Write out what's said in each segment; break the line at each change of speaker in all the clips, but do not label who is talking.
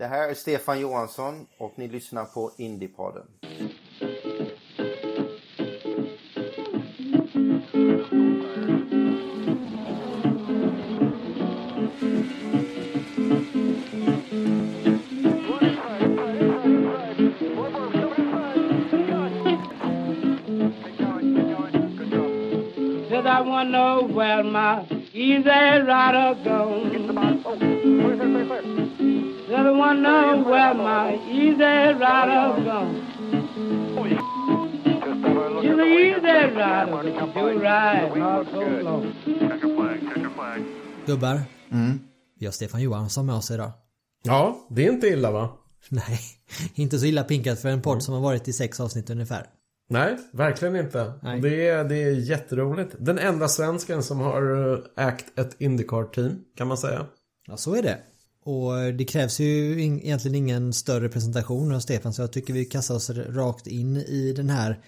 Det här är Stefan Johansson och ni lyssnar på Indiepodden.
Said I wonder where my easy rider gone. I wonder where my easy rider gone. She's an easy rider, do ride not so long.
Gubbar. Vi har Stefan Johansson med oss idag.
Ja, det är inte illa va?
Nej, inte så illa pinkat för en podd som har varit i sex avsnitt ungefär.
Nej, verkligen inte.
Nej.
Det, är, det är jätteroligt. Den enda svensken som har eh, ägt ett Indycar-team, kan man säga.
Ja, så är det. Och det krävs ju egentligen ingen större presentation av Stefan så jag tycker vi kastar oss rakt in i den här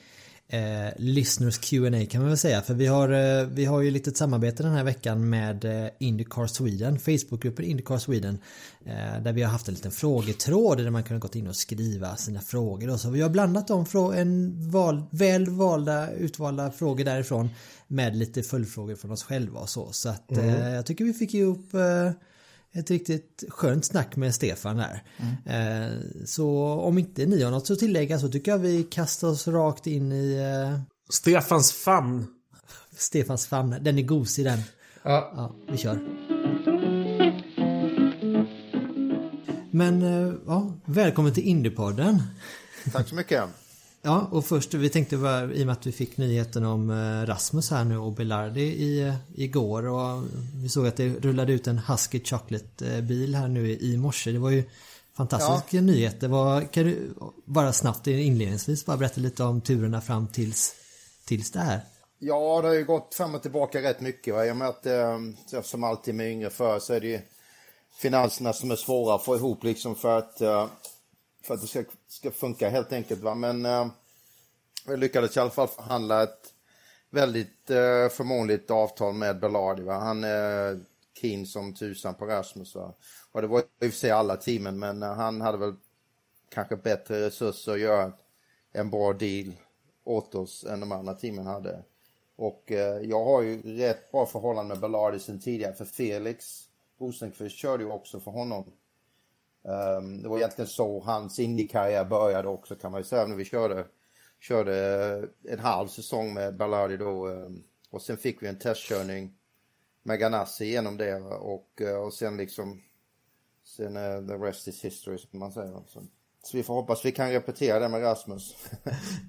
eh, Listeners Q&A kan man väl säga. För vi har, eh, vi har ju lite samarbete den här veckan med eh, Indycar Sweden, Facebookgruppen Indycar Sweden. Eh, där vi har haft en liten frågetråd där man kunde gått in och skriva sina frågor. Och så vi har blandat dem från en val, väl valda, utvalda frågor därifrån med lite följdfrågor från oss själva och så. Så att eh, jag tycker vi fick ihop eh, ett riktigt skönt snack med Stefan där. Eh, så om inte ni har något att tillägga så tycker jag vi kastar oss rakt in i eh,
Stefans famn.
Stefans famn. Den är gosig den.
Ja.
Ja, vi kör. Men eh, ja, välkommen till Indiepodden.
Tack så mycket.
Ja, och först vi tänkte bara, i och med att vi fick nyheten om eh, Rasmus här nu och Belardi i, eh, igår och vi såg att det rullade ut en Husky Chocolate bil här nu i morse. Det var ju fantastiska nyheter. Vad, kan du bara snabbt inledningsvis bara berätta lite om turerna fram tills, tills det här?
Ja, det har ju gått fram och tillbaka rätt mycket. Va? I och med att, eh, som alltid med yngre för så är det ju finanserna som är svåra att få ihop liksom för att, eh, för att det ska, ska funka helt enkelt. Va? Men eh, vi lyckades i alla fall förhandla ett väldigt eh, förmånligt avtal med Belardi. Va? Han är keen som tusan på Rasmus. Va? Och det var i och för sig alla teamen, men eh, han hade väl kanske bättre resurser att göra en bra deal åt oss än de andra teamen hade. Och eh, jag har ju rätt bra förhållande med Belardi sen tidigare, för Felix Rosenqvist körde ju också för honom. Ehm, det var egentligen så hans Indy-karriär började också kan man ju säga, när vi körde, körde en halv säsong med Belardi då. ehm, och sen fick vi en testkörning med Ganassi genom det och, eh, och sen liksom, sen uh, the rest is history som man säger. Så, så vi får hoppas vi kan repetera det med Rasmus.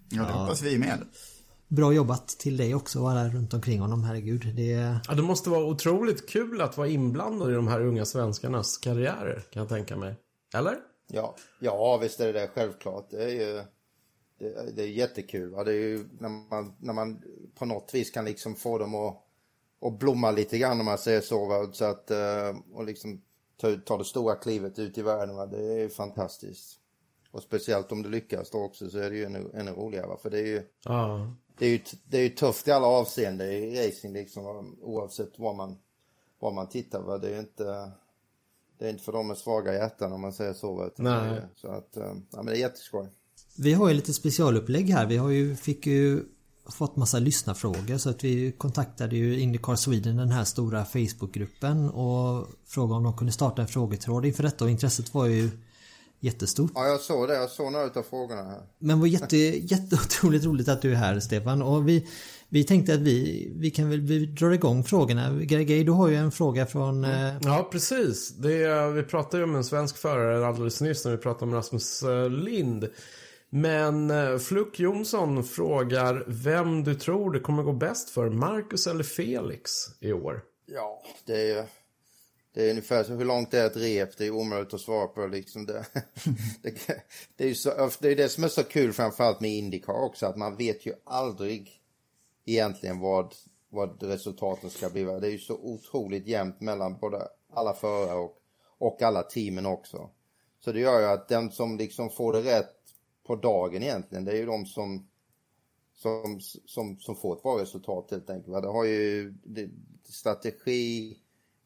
Ja, det hoppas vi med.
Bra jobbat till dig också och alla runt omkring honom, herregud. Det,
Ja, det måste vara otroligt kul att vara inblandad i de här unga svenskarnas karriärer, kan jag tänka mig. Eller?
Ja, ja visst är det det, självklart. Det är ju det, det är jättekul. Va? Det är ju när man, när man på något vis kan liksom få dem att, att blomma lite grann om man säger så. Va? så att, eh, och liksom ta, ta det stora klivet ut i världen. Va? Det är fantastiskt. Och speciellt om det lyckas då också så är det ju ännu, ännu roligare. Va? För det är ju,
Ja.
det är ju, det är ju tufft i alla avseenden i racing liksom. Oavsett var man, var man tittar. Va? Det är ju inte... Det är inte för dem med svaga hjärtan om man säger så.
Nej.
Så att, eh, ja men det är jätteskoj.
Vi har ju lite specialupplägg här. Vi har ju, fick ju fått massa lyssnarfrågor så att vi kontaktade ju Indycar Sweden, den här stora Facebookgruppen och frågade om de kunde starta en frågetråd inför detta och intresset var ju jättestort.
Ja, jag såg det. Jag såg några av frågorna här.
Men var jätte, jätteotroligt roligt att du är här Stefan och vi, vi tänkte att vi, vi kan väl, vi drar igång frågorna. Gregory, du har ju en fråga från... eh,
Ja, precis. Det är, vi pratade ju om en svensk förare alldeles nyss när vi pratade om Rasmus eh, Lind. Men eh, Fluck Jonsson frågar vem du tror det kommer gå bäst för, Marcus eller Felix i år?
Ja, det är ju... Det är ungefär så hur långt det är ett rep, det är omöjligt att svara på liksom det. det, det är ju så, alltså, det är det som är så kul framförallt med Indycar också, att man vet ju aldrig egentligen vad, vad resultaten ska bli. Det är ju så otroligt jämnt mellan både alla förare och, och alla teamen också. Så det gör ju att den som liksom får det rätt på dagen egentligen, det är ju de som som, som, som får ett bra resultat helt enkelt. Det har ju det, strategi,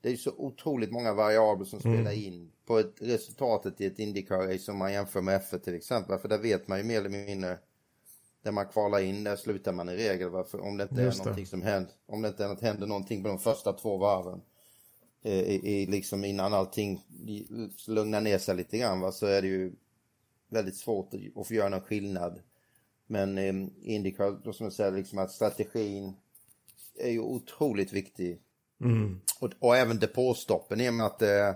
det är så otroligt många variabler som mm. spelar in på ett, resultatet i ett Indycar-race som man jämför med F1 till exempel. För där vet man ju mer eller mindre, när man kvalar in, där slutar man i regel. Varför, om det inte Just är någonting det. som händer, om det inte händer någonting på de första två varven. I, i, liksom innan allting lugnar ner sig lite grann va, så är det ju väldigt svårt att, få göra någon skillnad. Men eh, Indycar, som jag säger, liksom att strategin är ju otroligt viktig. Mm. Och, och, även depåstoppen i och med att det,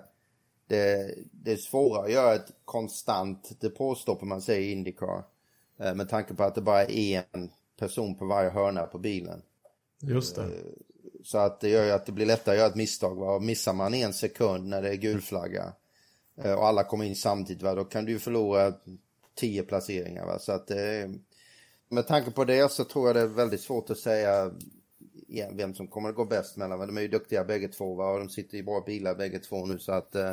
det, det är svårare att göra ett konstant depåstopp om man säger Indycar. Eh, med tanke på att det bara är en person på varje hörna på bilen.
Just det. Eh,
så att det gör ju att det blir lättare att göra ett misstag. Va? Missar man en sekund när det är gul flagga eh, och alla kommer in samtidigt, va? då kan du förlora tio placeringar. Va? Så att med tanke på det så tror jag det är väldigt svårt att säga vem som kommer att gå bäst mellan. Men de är ju duktiga bägge två va? och de sitter i bra bilar bägge två nu så att eh,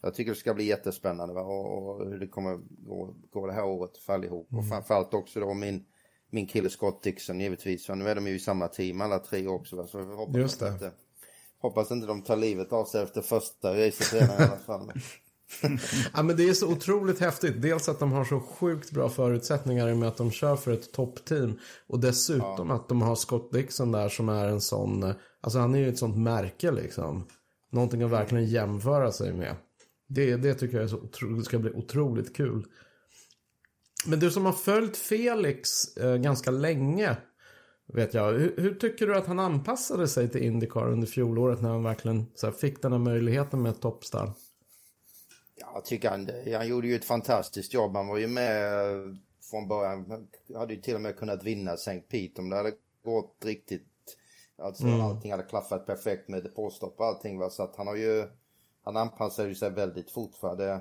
jag tycker det ska bli jättespännande va? Och, och hur det kommer gå, gå det här året för allihop. Mm. Och framförallt också då min, min kille Scott Dixon givetvis. För nu är de ju i samma team alla tre också va? så hoppas Just det. Inte, hoppas inte de tar livet av sig efter första racet redan i alla fall.
ja, men det är så otroligt häftigt. Dels att de har så sjukt bra förutsättningar i och med att de kör för ett toppteam. Och dessutom ja. att de har Scott Dixon där som är en sån, alltså han är ju ett sånt märke liksom. Någonting att verkligen jämföra sig med. Det, det tycker jag är så otroligt, ska bli otroligt kul. Men du som har följt Felix eh, ganska länge, vet jag. Hur, hur, tycker du att han anpassade sig till Indycar under fjolåret när han verkligen här, fick den här möjligheten med ett toppstall?
Jag tycker han, han gjorde ju ett fantastiskt jobb. Han var ju med från början. Han hade ju till och med kunnat vinna St. Pete om det hade gått riktigt. Alltså mm. allting hade klaffat perfekt med depåstopp och allting. Va? Så att han har ju, han anpassade sig väldigt fort för det.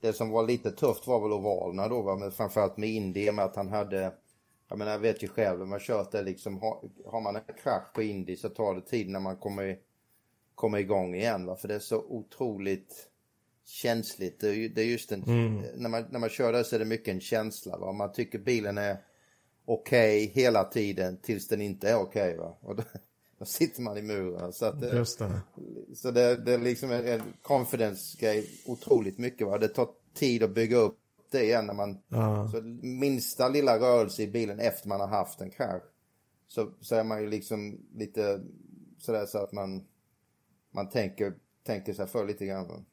Det som var lite tufft var väl ovalerna då, va? men framförallt med Indy med att han hade jag menar, jag vet ju själv när man kört det liksom, har, har man en krasch på Indy så tar det tid när man kommer, kommer igång igen. Va? För det är så otroligt känsligt. Det är just en, mm. när, man, när man kör där så är det mycket en känsla. Va? Man tycker bilen är okej okay hela tiden tills den inte är okej. Okay, och då, då, sitter man i muren. Så, att det, det. så det, det är liksom en, en confidence-grej otroligt mycket. Va? Det tar tid att bygga upp det igen när man, ja. så minsta lilla rörelse i bilen efter man har haft en krasch. Så, så är man ju liksom lite sådär så att man, man tänker, tänker sig för lite grann.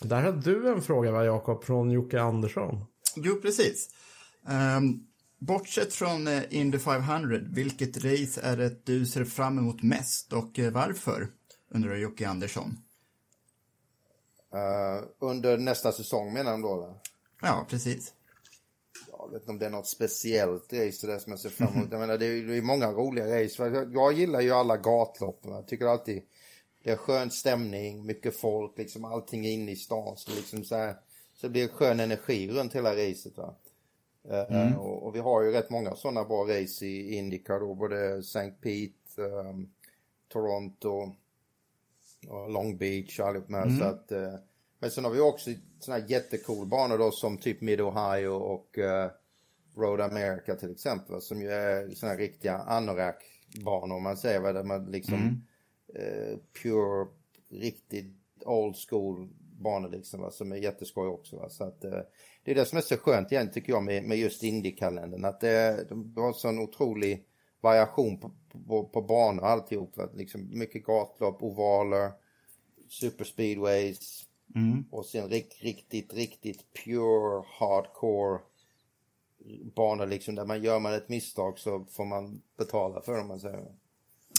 Där har du en fråga va Jakob från Jocke Andersson.
Jo precis. Um, bortsett från uh, Indy 500, vilket race är det du ser fram emot mest och uh, varför? Undrar Jocke Andersson.
Uh, under nästa säsong menar de då? Eller?
Ja, precis.
Jag vet inte om det är något speciellt race där som jag ser fram emot. jag menar, det är ju många roliga race. Jag, jag gillar ju alla gatlopp. Jag tycker alltid det är skön stämning, mycket folk, liksom allting är inne i stan. Så, liksom så, här, så det blir skön energi runt hela racet. Va? Eh, mm. Uh, och, och, vi har ju rätt många sådana bra race i Indycar då, både St. Pete, um, Toronto, och Long Beach och allihop med. Mm. Så att, uh, men sen har vi också sådana här jättecool banor då som typ Mid Ohio och uh, Road America till exempel. Som ju är sådana här riktiga anorak-banor om man säger. Där man liksom mm eh, pure, riktigt old school banor liksom va, som är jätteskoj också. Va? Så att, eh, det är det som är så skönt igen tycker jag med, med just Indie-kalendern. Att det, de har sån otrolig variation på, på, på banor alltihop. Va? Liksom mycket gatlopp, ovaler, superspeedways mm. och sen riktigt, riktigt pure hardcore banor liksom där man gör man ett misstag så får man betala för det om man säger.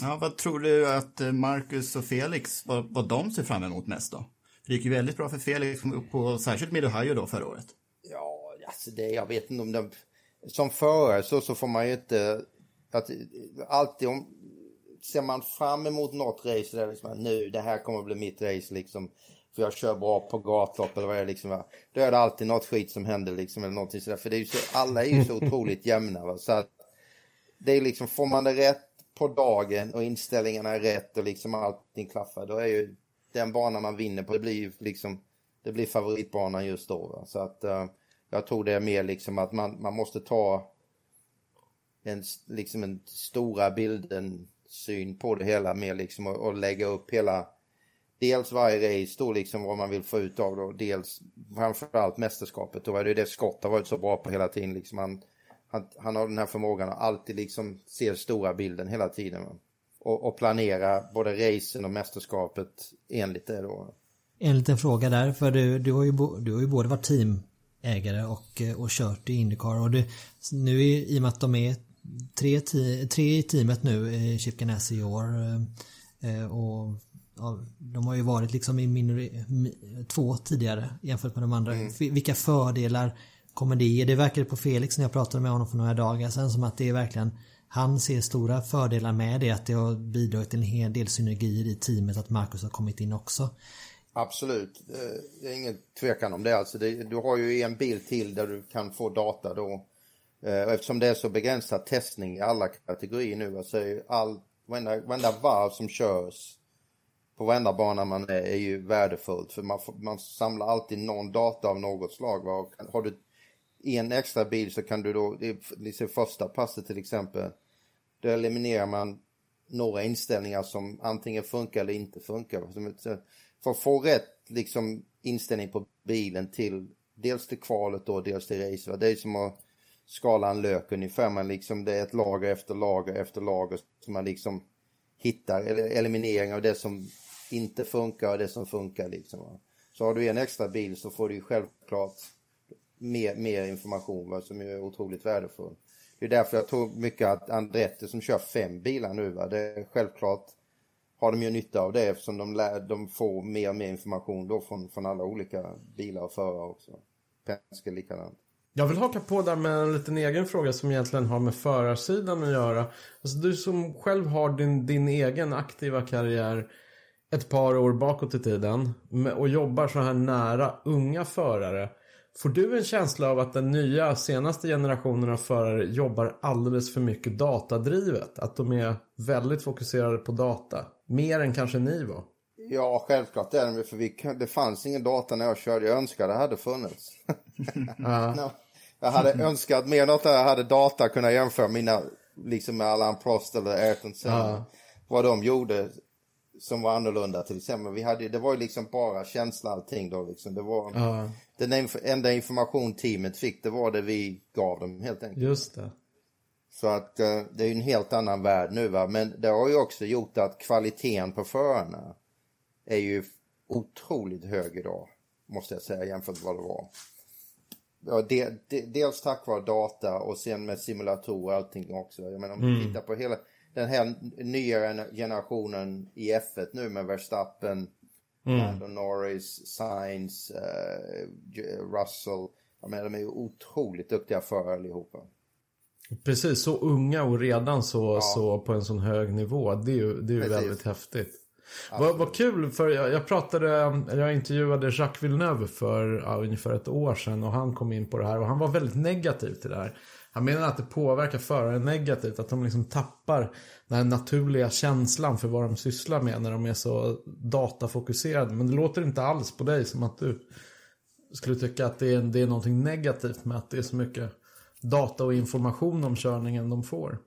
Ja, vad tror du att eh, Marcus och Felix, vad, vad de ser fram emot mest då? det gick ju väldigt bra för Felix, på, särskilt med Ohio då förra året.
Ja, alltså det, jag vet inte om de... Som förare så, så får man ju inte... Att, alltid om... ser man fram emot något race där liksom, nu det här kommer att bli mitt race liksom. För jag kör bra på gatlopp eller vad det är liksom. Då är det alltid något skit som händer liksom eller någonting sådär. För det är ju så, alla är ju så otroligt jämna va? så att det är liksom, får man det rätt på dagen och inställningarna är rätt och liksom allting klaffar, då är ju den banan man vinner på, det blir liksom, det blir favoritbanan just då. Va? Så att uh, jag tror det är mer liksom att man, man måste ta en, liksom en stora bilden syn på det hela mer liksom och, och lägga upp hela dels varje race då liksom vad man vill få ut av det och dels framförallt mästerskapet. Då är det det Scott har varit så bra på hela tiden. Liksom han, han, han har den här förmågan att alltid liksom se stora bilden hela tiden. Och, och, planera både racen och mästerskapet enligt det då.
En liten fråga där, för du, du, har, ju, du har ju både varit teamägare och, och kört i Indycar och du, nu i, i och med att de är tre, tre i teamet nu, i Chip Ganassi i år eh, och ja, de har ju varit liksom i minori, två tidigare jämfört med de andra. Mm. Vilka fördelar kommer det ge? Det verkade på Felix när jag pratade med honom för några dagar sedan som att det är verkligen han ser stora fördelar med det, att det har bidragit till en hel del synergier i teamet att Marcus har kommit in också.
Absolut, eh, det är ingen tvekan om det. Alltså det, du har ju en bil till där du kan få data då. Eh, eftersom det är så begränsad testning i alla kategorier nu, alltså all, varenda, varenda varv som körs på varenda bana man är, är ju värdefullt. För man, man samlar alltid någon data av något slag. Va? Har du i en extra bil så kan du då, det första passet till exempel, då eliminerar man några inställningar som antingen funkar eller inte funkar. För att få rätt liksom, inställning på bilen till dels till kvalet och dels till race. Det är som att skala en lök ungefär. Man liksom, det är ett lager efter lager efter lager som man liksom hittar, eller eliminering av det som inte funkar och det som funkar. Liksom. Så har du en extra bil så får du ju självklart mer, mer information va, som är otroligt värdefull. Det är därför jag tror mycket att Andretti som kör fem bilar nu, va, det är självklart har de ju nytta av det eftersom de, lär, de får mer och mer information då från, från alla olika bilar och förare också. Penske likadant.
Jag vill haka på där med en liten egen fråga som egentligen har med förarsidan att göra. Alltså du som själv har din, din egen aktiva karriär ett par år bakåt i tiden och jobbar så här nära unga förare. Får du en känsla av att den nya senaste generationen av förare jobbar alldeles för mycket datadrivet? Att de är väldigt fokuserade på data? Mer än kanske ni var?
Ja, självklart det är de. För vi, det fanns ingen data när jag körde. Jag önskade det hade funnits. Jag hade önskat mer något där jag hade data kunna jämföra mina, liksom med Allan Prost eller Ayrton Senna. Vad de gjorde som var annorlunda till exempel. Vi hade, det var ju liksom bara känsla allting då liksom. Det var, ja. Den enda information teamet fick det var det vi gav dem helt enkelt.
Just det.
Så att uh, det är ju en helt annan värld nu va. Men det har ju också gjort att kvaliteten på förarna är ju otroligt hög idag. Måste jag säga jämfört med vad det var. Ja, de, de, dels tack vare data och sen med simulatorer och allting också. Jag menar om du mm. tittar på hela den här nya generationen i F1 nu med Verstappen, mm. Norris, Sainz, uh, Russell. Jag menar, de är ju otroligt duktiga förare allihopa.
Precis, så unga och redan så, ja. så på en sån hög nivå. Det är ju, det är ju väldigt häftigt. Vad, vad kul, för jag, jag, pratade, jag intervjuade Jacques Villeneuve för ja, ungefär ett år sedan och han kom in på det här och han var väldigt negativ till det här. Han menar att det påverkar föraren negativt. Att de liksom tappar den här naturliga känslan för vad de sysslar med när de är så datafokuserade. Men det låter inte alls på dig som att du skulle tycka att det är, det är någonting negativt med att det är så mycket data och information om körningen de får.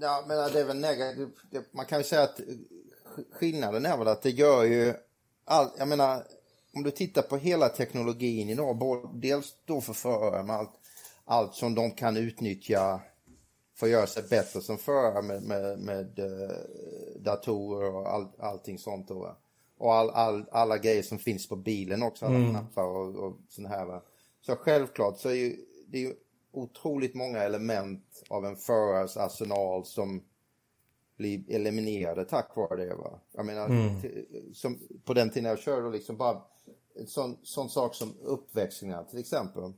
Ja, men det är väl negativt. Man kan ju säga att skillnaden är väl att det gör ju allt. Jag menar, om du tittar på hela teknologin idag, dels då för förare med allt allt som de kan utnyttja för att göra sig bättre som förare med, med, med uh, datorer och all, allting sånt. Då, och all, all, alla grejer som finns på bilen också, alla mm. knappar och, och sånt här. Va? Så självklart så är ju, det är ju otroligt många element av en förares arsenal som blir eliminerade tack vare det. Va? Jag menar, mm. som, på den tiden jag körde liksom bara en sån, sån sak som uppväxlingar till exempel.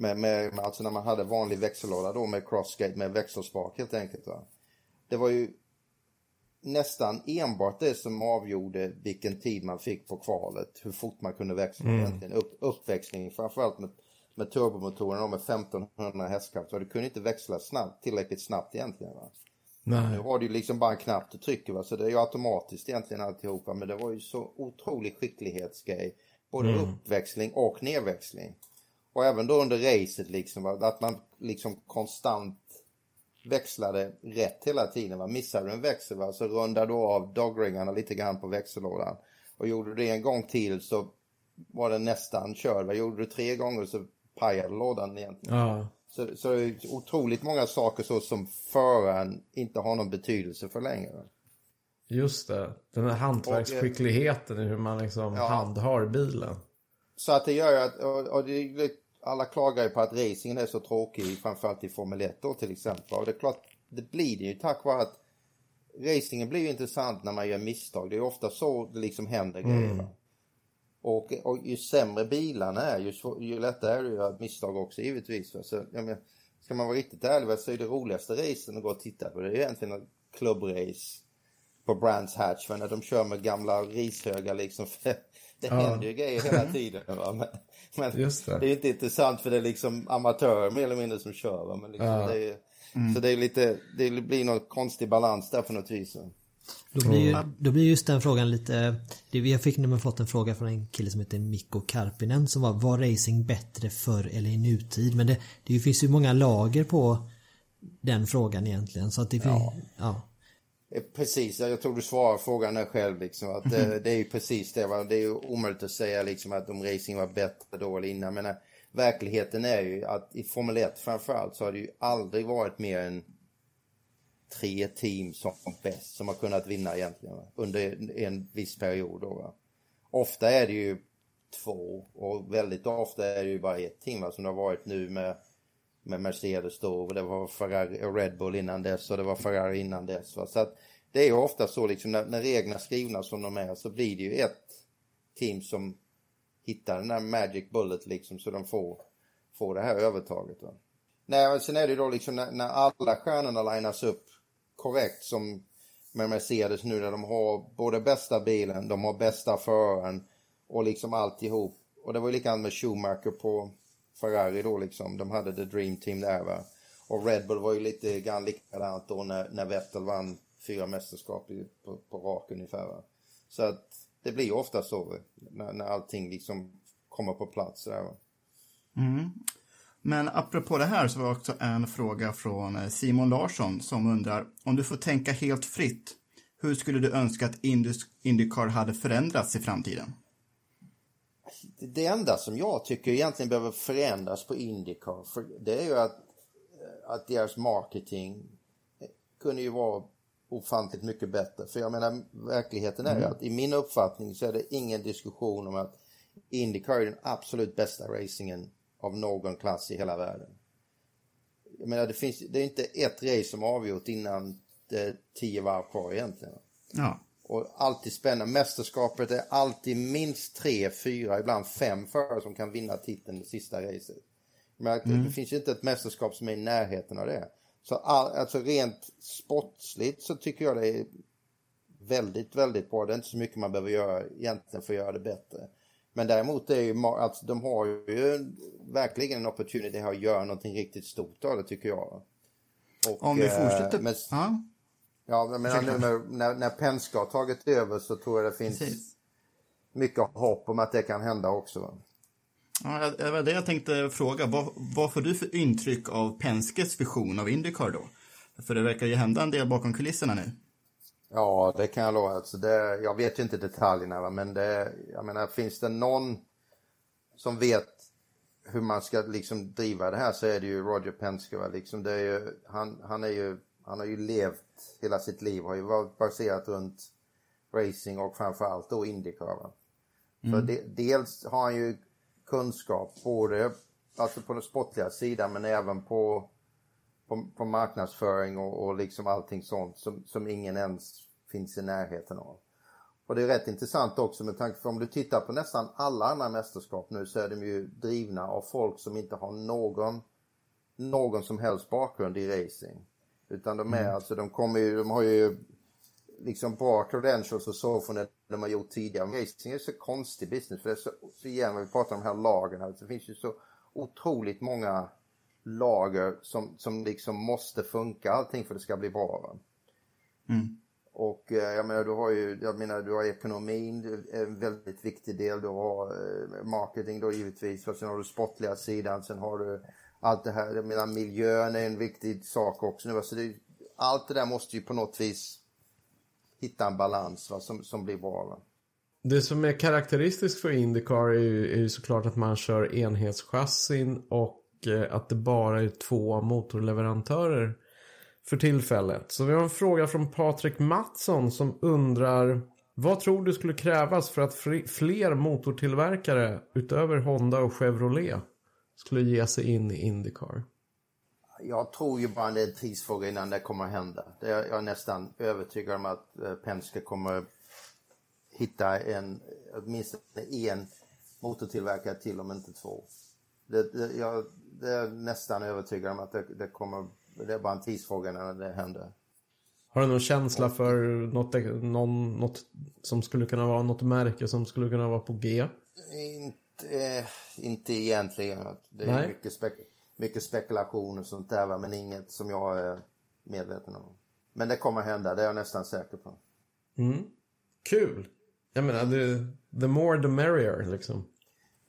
Med, med, alltså när man hade vanlig växellåda då med crossgate med växelspak helt enkelt. Va? Det var ju nästan enbart det som avgjorde vilken tid man fick på kvalet. Hur fort man kunde växla mm. egentligen. Upp, uppväxling framförallt med, med turbomotorerna med 1500 hästkrafter. Du kunde inte växla snabbt, tillräckligt snabbt egentligen. Va? Nej. Nu har du liksom bara en knapp du trycker va? så det är ju automatiskt egentligen alltihopa. Men det var ju så otrolig skicklighetsgrej. Både mm. uppväxling och nedväxling. Och även då under racet liksom, att man liksom konstant växlade rätt hela tiden. Va? Missade du en växel va? så rundade du av dogringarna lite grann på växellådan. Och gjorde du det en gång till så var den nästan körd. Va? Gjorde du tre gånger så pajade lådan egentligen. Ja. Så, så det är otroligt många saker så som föraren inte har någon betydelse för längre.
Just det, den här hantverksskickligheten i hur man liksom ja. handhar bilen.
Så att det gör att, och, och det, alla klagar ju på att racingen är så tråkig, framförallt i Formel 1 då till exempel. Och det är klart, det blir det ju tack vare att racingen blir ju intressant när man gör misstag. Det är ofta så det liksom händer mm. grejer. Och, och ju sämre bilarna är, ju, ju lättare är det att göra misstag också givetvis. Så, jag menar, ska man vara riktigt ärlig så är det roligaste racen att gå och titta på. Det är egentligen en klubbrace på Brands Hatch. När de kör med gamla rishögar liksom. det ja. händer ju grejer hela tiden. Va? Men, men det. det. är inte intressant för det är liksom amatörer mer eller mindre som kör. Va? Men liksom, ja. det är, mm. Så det är lite, det blir någon konstig balans där på något vis.
Då blir, ju, då blir just den frågan lite... Jag fick nämligen fått en fråga från en kille som heter Mikko Karpinen som var Var racing bättre förr eller i nutid? Men det, det finns ju många lager på den frågan egentligen. Så att det finns... Ja. ja.
Eh, precis, jag tror du svarar frågan där själv. Liksom, att det, eh, det är ju precis det. Va? Det är ju omöjligt att säga liksom, att om racing var bättre då eller innan. Men eh, verkligheten är ju att i Formel 1 framförallt så har det ju aldrig varit mer än tre team som bäst som har kunnat vinna egentligen va? under en viss period. Då, va? Ofta är det ju två och väldigt ofta är det ju bara ett team va? som det har varit nu med, med Mercedes då och det var Ferrari och Red Bull innan dess och det var Ferrari innan dess. Va? Så att det är ju ofta så liksom när, när reglerna är skrivna som de är så blir det ju ett team som hittar den där magic bullet liksom så de får, får det här övertaget. Va? Nej, sen är det ju då liksom när, när alla stjärnorna linas upp korrekt som med Mercedes nu när de har både bästa bilen, de har bästa föraren och liksom alltihop. Och det var ju likadant med Schumacher på Ferrari då liksom. De hade the dream team där va. Och Red Bull var ju lite grann likadant då när, när Vettel vann fyra mästerskap i, på, på rak ungefär. Så att det blir ofta så när, när allting liksom kommer på plats där.
Mm. Men apropå det här så var det också en fråga från eh, Simon Larsson som undrar om du får tänka helt fritt. Hur skulle du önska att Indycar hade förändrats i framtiden?
Det enda som jag tycker egentligen behöver förändras på Indycar för det är ju att, eh, att deras marketing kunde ju vara ofantligt mycket bättre. För jag menar verkligheten är ju mm. att i min uppfattning så är det ingen diskussion om att Indycar är den absolut bästa racingen av någon klass i hela världen. Jag menar, det, finns, det är inte ett race som avgjort innan det är tio varv kvar egentligen. Ja. Och alltid spännande. Mästerskapet är alltid minst tre, fyra, ibland fem förare som kan vinna titeln i sista racet. Men mm. det finns ju inte ett mästerskap som är i närheten av det. Så all, alltså rent sportsligt så tycker jag det är väldigt, väldigt bra. Det är inte så mycket man behöver göra egentligen för att göra det bättre. Men däremot är ju att de har ju verkligen en opportunity här att göra någonting riktigt stort av det tycker jag.
Och, Om vi eh, fortsätter. Med, ja.
Ja, men nu när, när Penske har tagit över så tror jag det finns Precis. mycket hopp om att det kan hända också.
Ja, det var det jag tänkte fråga. Vad, vad får du för intryck av Penskes vision av Indycar då? För det verkar ju hända en del bakom kulisserna nu.
Ja, det kan jag lova. Alltså det, jag vet ju inte detaljerna, va? men det, jag menar, finns det någon som vet hur man ska liksom driva det här så är det ju Roger Penske. Va? Liksom det är ju, han, han, är ju, han har ju levt hela sitt liv, har ju varit baserat runt racing och framförallt då Indycar. Mm. De, dels har han ju kunskap både alltså på den sportliga sidan men även på på, på marknadsföring och, och liksom allting sånt som, som ingen ens finns i närheten av. Och det är rätt intressant också med tanke på om du tittar på nästan alla andra mästerskap nu så är de ju drivna av folk som inte har någon, någon som helst bakgrund i racing. Utan de är mm. alltså, de kommer ju, de har ju liksom bra credentials och så från det de har gjort tidigare. Men racing är så konstig business för det är så, så igen, vi pratar om de här lagen här, det finns ju så otroligt många lager som, som liksom måste funka allting för att det ska bli bra.
Mm.
Och eh, jag menar, du har ju, jag menar, du har ekonomin, en väldigt viktig del. Du har eh, marketing då givetvis. Och sen har du sportliga sidan. Sen har du allt det här, jag menar miljön är en viktig sak också nu. Alltså det, allt det där måste ju på något vis hitta en balans va, som, som blir bra. Va?
Det som är karaktäristiskt för Indycar är ju, är ju såklart att man kör enhetschassin och eh, att det bara är två motorleverantörer för tillfället. Så vi har en fråga från Patrik Mattsson som undrar vad tror du skulle krävas för att fler motortillverkare utöver Honda och Chevrolet skulle ge sig in i Indycar?
Jag tror ju bara det är en tidsfråga innan det kommer att hända. Jag är nästan övertygad om att eh, Penske kommer hitta en, åtminstone en motortillverkare till om inte två. Det, det, jag det är nästan övertygad om att det, det kommer det är bara en tidsfråga när det händer.
Har du någon känsla för något, någon, något som skulle kunna vara något märke som skulle kunna vara på G?
Inte, eh, inte egentligen. Det är mycket, spek mycket spekulation och sånt där men inget som jag är medveten om. Men det kommer hända, det är jag nästan säker på.
Mm. Kul! Jag menar, the, the more the merrier liksom.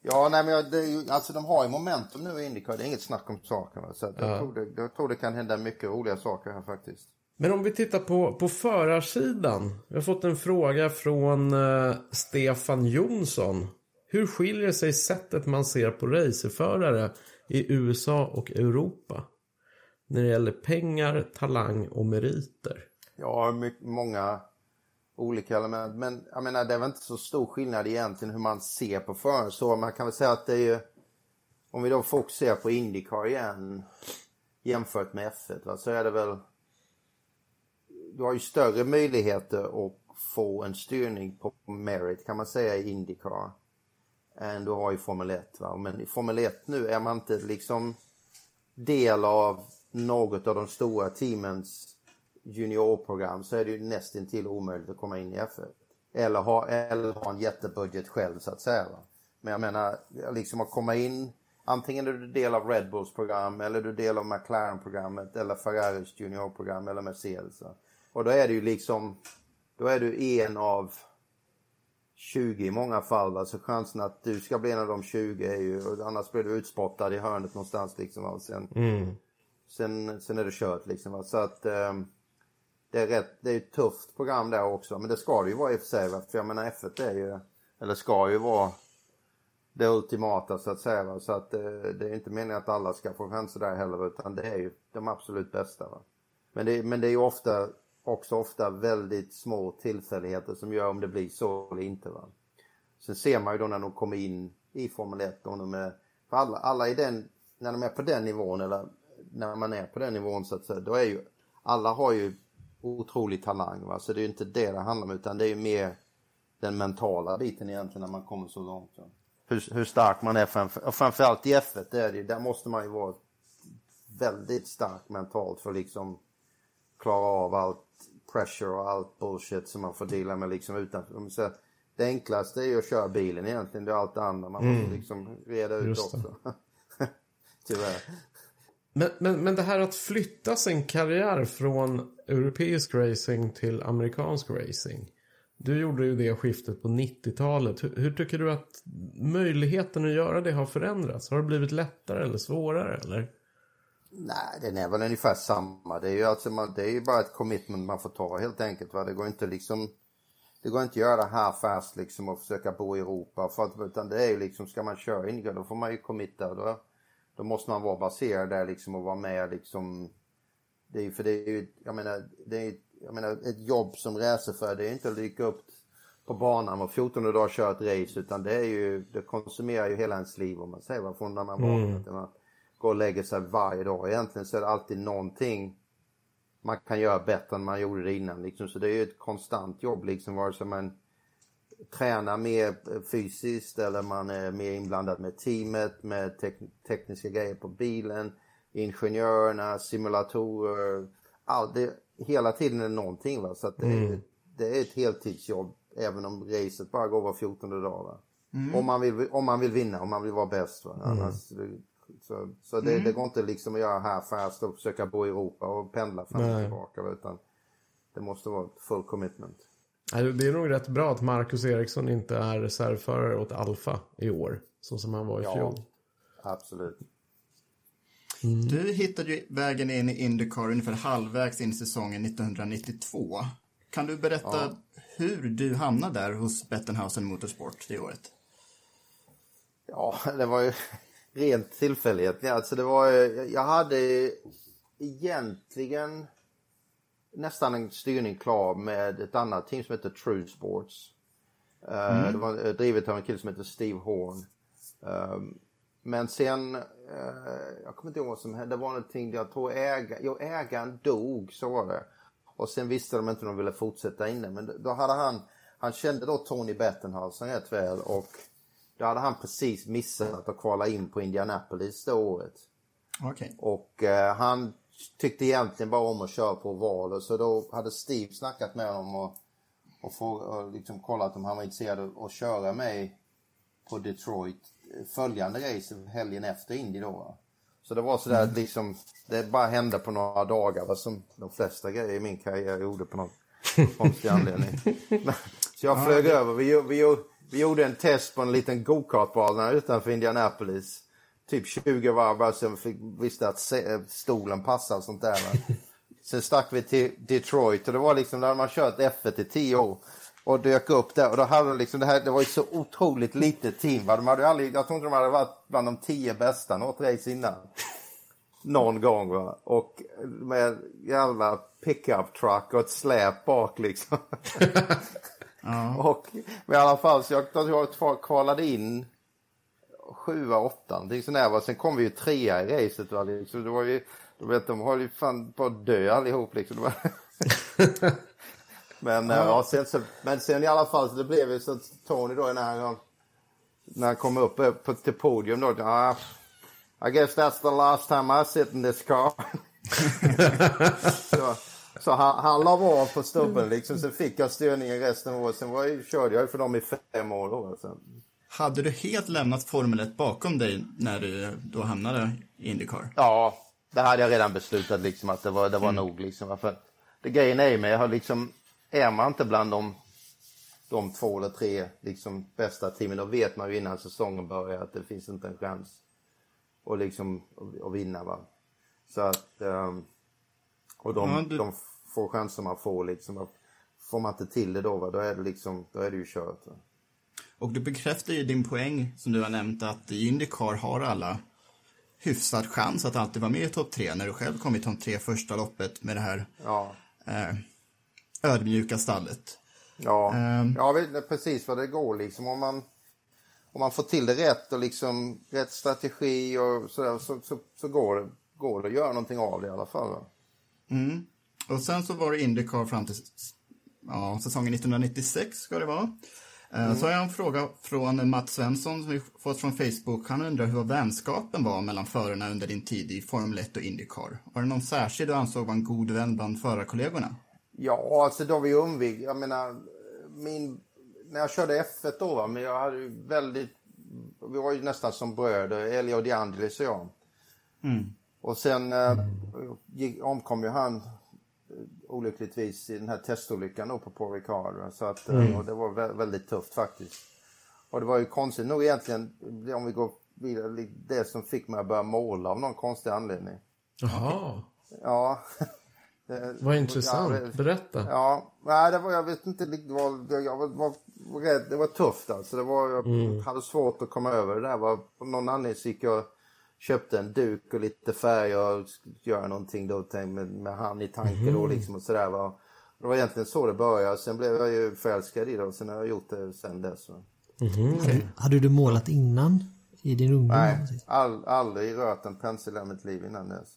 Ja, nej men jag, det, alltså de har ju momentum nu i Indycar, det är inget snack om saken. Så jag, ja. tror det, jag tror det kan hända mycket roliga saker här faktiskt.
Men om vi tittar på, på förarsidan. Vi har fått en fråga från uh, Stefan Jonsson. Hur skiljer sig sättet man ser på racerförare i USA och Europa? När det gäller pengar, talang och meriter.
Ja, mycket, många olika element. Men jag menar, det är väl inte så stor skillnad egentligen hur man ser på föraren. Så man kan väl säga att det är ju, om vi då fokuserar på Indycar igen jämfört med F1 va, så är det väl, du har ju större möjligheter att få en styrning på merit kan man säga i Indycar än du har i Formel 1. Va? Men i Formel 1 nu är man inte liksom del av något av de stora teamens juniorprogram så är det ju nästintill omöjligt att komma in i F1. Eller ha, eller ha en jättebudget själv så att säga. Va? Men jag menar, liksom att komma in, antingen är du del av Red Bulls program eller du är del av McLaren-programmet eller Ferraris juniorprogram eller Mercedes. Va? Och då är det ju liksom, då är du en av 20 i många fall. Va? Så chansen att du ska bli en av de 20 är ju, annars blir du utspottad i hörnet någonstans liksom. Va? Sen, mm. sen, sen är det kört liksom. Va? Så att um, det är, rätt, det är ett tufft program där också. Men det ska det ju vara i och för sig. För jag menar F1 är ju, eller ska ju vara det ultimata så att säga. Va? Så att det, eh, det är inte meningen att alla ska få chanser där heller utan det är ju de absolut bästa. Va? Men, det, men det är ju ofta, också ofta väldigt små tillfälligheter som gör om det blir så eller inte. Va? Sen ser man ju då när de kommer in i Formel 1 om de är, för alla, alla i den, när de är på den nivån eller när man är på den nivån så att säga, då är ju, alla har ju otrolig talang. Va? Så det är ju inte det det handlar om utan det är ju mer den mentala biten egentligen när man kommer så långt. Va? Hur, hur stark man är framför, och framförallt i F1, det är det, där måste man ju vara väldigt stark mentalt för att liksom klara av allt pressure och allt bullshit som man får dela med liksom utan. Så det enklaste är ju att köra bilen egentligen, det är allt det andra man mm. måste liksom reda ut också. Tyvärr.
Men, men, men det här att flytta sin karriär från europeisk racing till amerikansk racing. Du gjorde ju det skiftet på 90-talet. Hur, hur, tycker du att möjligheten att göra det har förändrats? Har det blivit lättare eller svårare eller?
Nej, den är väl ungefär samma. Det är ju, alltså man, det är ju bara ett commitment man får ta helt enkelt. Va? Det går inte liksom det går inte att göra här fast liksom och försöka bo i Europa. För att, utan det är ju liksom, ska man köra in då får man ju committa. Då, då måste man vara baserad där liksom och vara med liksom. Det är för det är ju, jag menar, det är jag menar ett jobb som racerförare det är inte att dyka upp på banan och 14 dagar köra ett race utan det är ju, det konsumerar ju hela ens liv om man säger från när man vaknar mm. till man går och lägger sig varje dag. Egentligen så är det alltid någonting man kan göra bättre än man gjorde det innan liksom. Så det är ju ett konstant jobb liksom vare sig man tränar mer fysiskt eller man är mer inblandad med teamet, med tek tekniska grejer på bilen, ingenjörerna, simulatorer. All det, hela tiden är det någonting. Va? Så att det, mm. det är ett heltidsjobb även om racet bara går var 14 dag. Va? Om, man vill, om man vill vinna, om man vill vara bäst. Va? Annars, det, så så det, det går inte liksom att göra här fast och försöka bo i Europa och pendla fram och tillbaka. Utan det måste vara full commitment.
Det är nog rätt bra att Marcus Eriksson inte är reservförare åt Alfa i år. Så som han var i
Ja.
fjol.
Absolut.
Du hittade ju vägen in i Indycar ungefär halvvägs in i säsongen 1992. Kan du berätta hur du hamnade där hos Bettenhausen Motorsport det året?
Ja, det var ju rent tillfällighet. Alltså det var, ju- jag hade egentligen nästan en styrning klar med ett annat team som heter True Sports. Eh, Det var eh, drivet av en kille som heter Steve Horn. Um, men sen, eh, jag kommer inte ihåg vad som hände, det var någonting, jag tror äga, jo, ägaren dog, så var det. Och sen visste de inte om de ville fortsätta inne, men då hade han, han kände då Tony Bettenhausen rätt väl och då hade han precis missat att kvala in på Indianapolis det året.
Okej.
Och eh, han tyckte egentligen bara om att köra på ovaler så då hade Steve snackat med honom och, och, få, och liksom kollat om han var intresserad av att köra mig på Detroit eh, följande race helgen efter Indy då. Så det var sådär att liksom, det bara hände på några dagar va? som de flesta grejer i min karriär gjorde på någon konstig anledning. Så jag flög över, vi, gjo- vi, gjo- vi gjorde en test på en liten go-kartbana utanför Indianapolis. Typ 20 varv bara så fick, visste att stolen passade och sånt där. Sen stack vi till Detroit och det var liksom, där hade man kört F1 i 10 år. Och dök upp där och då hade de liksom det här, det var ju så otroligt litet team. Va? De hade aldrig, jag tror inte de hade varit bland de 10 bästa något race innan. Någon gång va. Och med jävla pickup truck och ett släp bak liksom. Och men i alla fall så jag, jag kval- kvalade in sjua, åtta, någonting sånt där. va. Sen kom vi ju trea i racet. Va? Liksom, det var ju, du vet, de höll ju fan på att dö allihop liksom. Men, eh, ja, sen, så, men sen i alla fall så det blev ju så att Tony då när han, när han kom upp eh, på, till podium då. Ah, I guess that's the last time I sit in this car. så så han, han la av på stubben liksom. Sen fick jag styrningen resten av året. Sen var jag, körde jag för dem i fem år då. Sen.
Hade du helt lämnat Formel 1 bakom dig när du då hamnade i Indycar?
Ja, det hade jag redan beslutat liksom att det var, det var nog liksom. För det grejen är med, jag har liksom, är man inte bland de, de två eller tre liksom bästa teamen, då vet man ju innan säsongen börjar att det finns inte en chans att liksom att- att vinna va. Så att, ehm, och de,
Ja, du-
de få chanser man får liksom, får man inte till det då va, då är det liksom, då är det ju kört. Va?
Och du bekräftar ju din poäng som du har nämnt att i Indycar har alla hyfsad chans att alltid vara med i topp tre när du själv kom i topp tre första loppet med det här
Ja.
eh, ödmjuka stallet.
Ja, jag vet precis vad det går liksom. Om man, om man får till det rätt och liksom rätt strategi och sådär så, så, så går, det, går det att göra någonting av det i alla fall.
Mm. Och sen så var det Indycar fram till ja, säsongen 1996 ska det vara. Eh, Så har jag en fråga från Mats Svensson som vi fått från Facebook. Han undrar hur vänskapen var mellan förarna under din tid i Formel 1 och Indycar. Var det någon särskild du ansåg var en god vän bland förarkollegorna?
Ja, alltså då vi umvig, jag menar, min, när jag körde F1 då va, men jag hade ju väldigt, vi var ju nästan som bröder, Elio De Angelis och jag. Och sen eh, gick, omkom ju han olyckligtvis i den här testolyckan då på Paul Ricard. Så att, eh, och det var vä- väldigt tufft faktiskt. Och det var ju konstigt nog egentligen, om vi går vidare, det som fick mig att börja måla av någon konstig anledning.
Jaha,
Ja. Det-
vad intressant.
Ja, det-
Berätta.
Ja, nej det var, jag vet inte riktigt vad, jag var, var, var rädd, det var tufft alltså. Det var, jag hade svårt att komma över det där. Var, på någon anledning så gick jag köpte en duk och lite färg och göra någonting då med, med han i tanken då liksom och sådär va. Det var egentligen så det började. Sen blev jag ju förälskad i det och sen har jag gjort det sen dess. Va.
Hade du målat innan? I din ungdom?
Nej, all, aldrig rört en pensel i mitt liv innan dess.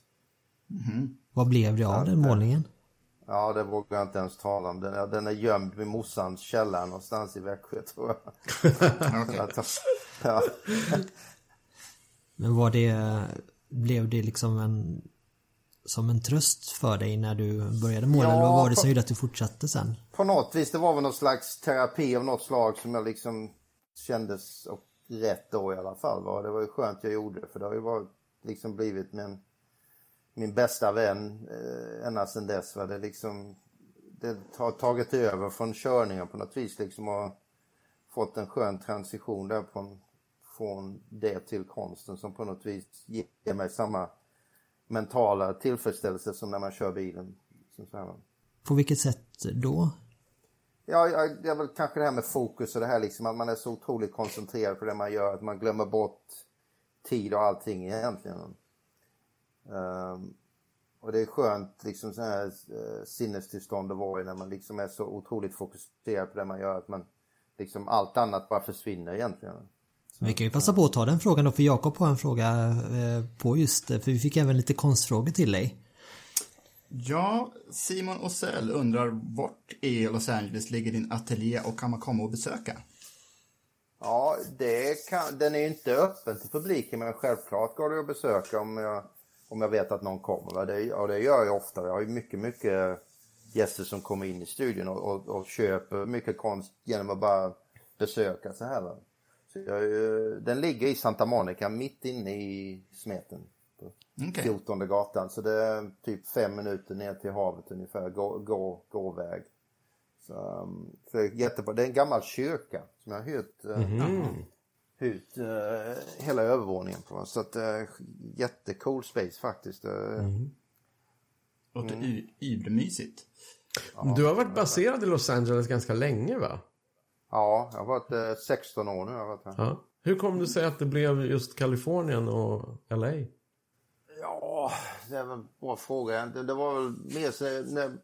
Vad blev det av den målningen?
Ja, det vågar jag inte ens tala om. Den är, den är gömd vid morsans källare någonstans i Växjö tror jag. Ja.
Men var det, blev det liksom en som en tröst för dig när du började måla? Ja, eller vad var det som gjorde att du fortsatte sen?
På något vis, det var väl någon slags terapi av något slag som jag liksom kändes rätt då i alla fall. Va? Det var ju skönt jag gjorde det för det har ju varit, liksom blivit min, min bästa vän eh, ända sedan dess. Va? Det, liksom, det har tagit över från körningen på något vis liksom och fått en skön transition där från, från det till konsten som på något vis ger mig samma mentala tillfredsställelse som när man kör bilen.
På vilket sätt då?
Ja, det är väl kanske det här med fokus och det här liksom att man är så otroligt koncentrerad på det man gör att man glömmer bort tid och allting egentligen. Um, och det är skönt liksom sån här uh, sinnestillstånd att vara i när man liksom är så otroligt fokuserad på det man gör att man liksom allt annat bara försvinner egentligen.
Vi kan ju passa på att ta den frågan då för Jakob har en fråga eh, på just det för vi fick även lite konstfrågor till dig.
Ja, Simon Osell undrar vart i Los Angeles ligger din ateljé och kan man komma och besöka?
Ja, det kan, den är ju inte öppen till publiken men självklart går det att besöka om jag, om jag vet att någon kommer. Det, och det gör jag ofta. Jag har ju mycket, mycket gäster som kommer in i studion och, och, och köper mycket konst genom att bara besöka så här. Så jag, den ligger i Santa Monica, mitt inne i smeten. Okay. 14 gatan. Så det är typ fem minuter ner till havet ungefär, gå, gå, gåväg. Så, um, så det, är jättebra. det är en gammal kyrka som jag har hyrt, mm -hmm. hyrt uh, hela övervåningen på. Så att uh, jättecool space faktiskt. Mm.
Låter mm. übermysigt.
Ja, du har varit baserad i Los Angeles ganska länge va?
Ja, jag har varit 16 år nu. Jag varit här. Ja.
Hur kom det sig att det blev just Kalifornien och LA?
det är en bra fråga. Det, det var väl mer så när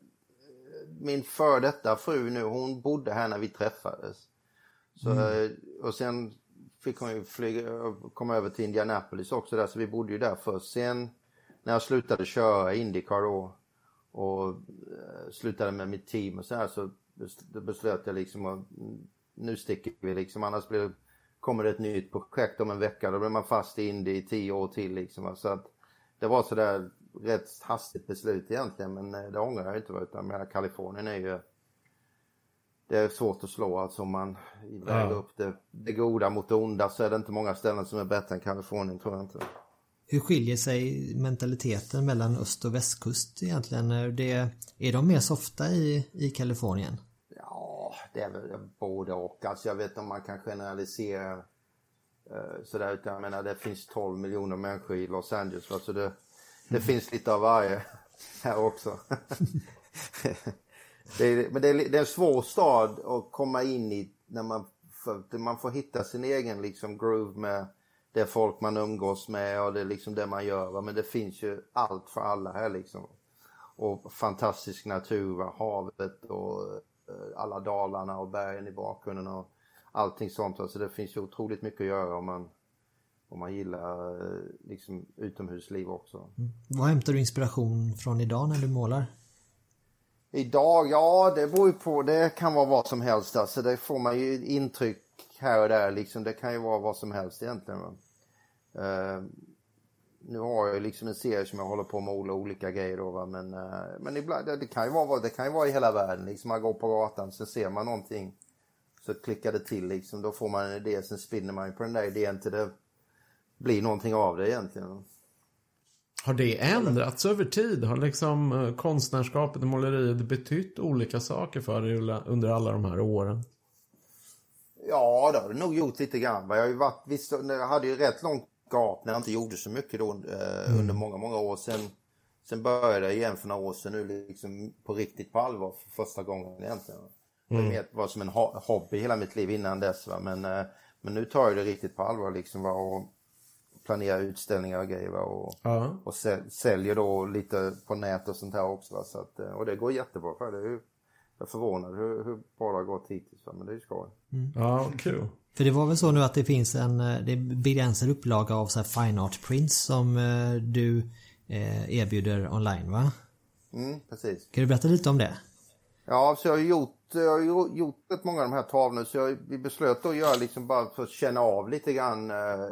min för detta fru nu, hon bodde här när vi träffades. Så, mm. Och sen fick hon ju flyga, komma över till Indianapolis också där, så vi bodde ju där först. Sen när jag slutade köra Indycar då och slutade med mitt team och så här så beslöt jag liksom att nu sticker vi liksom, annars blir, kommer det ett nytt projekt om en vecka, då blir man fast i Indy i tio år till liksom. Så att det var sådär rätt hastigt beslut egentligen men eh, det ångrar jag inte utan med Kalifornien är ju det är svårt att slå alltså om man väger ja. upp det, det goda mot det onda så är det inte många ställen som är bättre än Kalifornien tror jag inte.
Hur skiljer sig mentaliteten mellan öst och västkust egentligen? Det, är de mer softa i, i Kalifornien?
Det är väl både och. Alltså jag vet inte om man kan generalisera eh, sådär utan jag menar det finns 12 miljoner människor i Los Angeles. Alltså det, det mm. finns lite av varje här också. det är, men det är, det är en svår stad att komma in i när man, för, man får hitta sin egen liksom groove med det folk man umgås med och det är liksom det man gör. Va? Men det finns ju allt för alla här liksom. Och fantastisk natur, havet och alla dalarna och bergen i bakgrunden och allting sånt. Alltså det finns ju otroligt mycket att göra om man om man gillar eh, liksom utomhusliv också. Mm.
Vad hämtar du inspiration från idag när du målar?
Idag, ja det beror ju på, det kan vara vad som helst alltså. Det får man ju intryck här och där liksom. Det kan ju vara vad som helst egentligen. Uh, nu har jag liksom en serie som jag håller på med olika grejer då va? men, uh, men ibland, det, det, kan ju vara, det kan ju vara i hela världen liksom. Man går på gatan så ser man någonting så klickar det till liksom. Då får man en idé, sen spinner man på den där idén till det bli någonting av det egentligen.
Har det ändrats över tid? Har liksom eh, konstnärskapet och måleriet betytt olika saker för dig under alla de här åren?
Ja, det har det nog gjort lite grann. Jag, har ju varit, visst, jag hade ju rätt långt gap när jag inte gjorde så mycket då eh, mm. under många, många år. Sen, sen började jag igen för några år sedan nu liksom på riktigt på allvar för första gången egentligen. Mm. Det var som en hobby hela mitt liv innan dess. Va? Men, eh, men nu tar jag det riktigt på allvar liksom. Va? Och, planerar utställningar och grejer och, ja. och säljer då lite på nät och sånt här också. Va? Så att, eh, och det går jättebra för det. Jag är förvånad hur, hur bra det har gått hittills. Va? Men det är ju skoj.
Mm. Ja, kul.
För det var väl så nu att det finns en eh, det begränsad upplaga av så fine art prints som eh, du erbjuder online va?
Mm, precis.
Kan du berätta lite om det?
Ja, så jag har gjort jag har gjort rätt många av de här tavlorna så jag, vi beslöt att göra liksom bara för att känna av lite grann eh,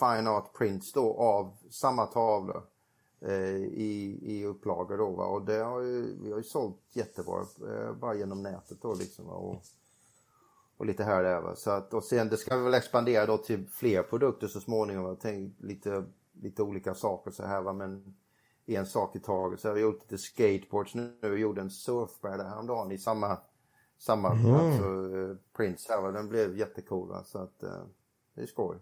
fine art prints då av samma tavlor. eh, i, i upplagor då va? och det har ju, vi har ju sålt jättebra eh, bara genom nätet då liksom va? och, och lite här och där så att och sen det ska vi väl expandera då till fler produkter så småningom va? Tänk, lite, lite olika saker så här va men en sak i taget så har vi gjort lite skateboards nu, vi gjorde en surfbräda häromdagen i samma samma
Mm.
alltså, prints här va? den blev jättecool va? så att eh, det är skoj.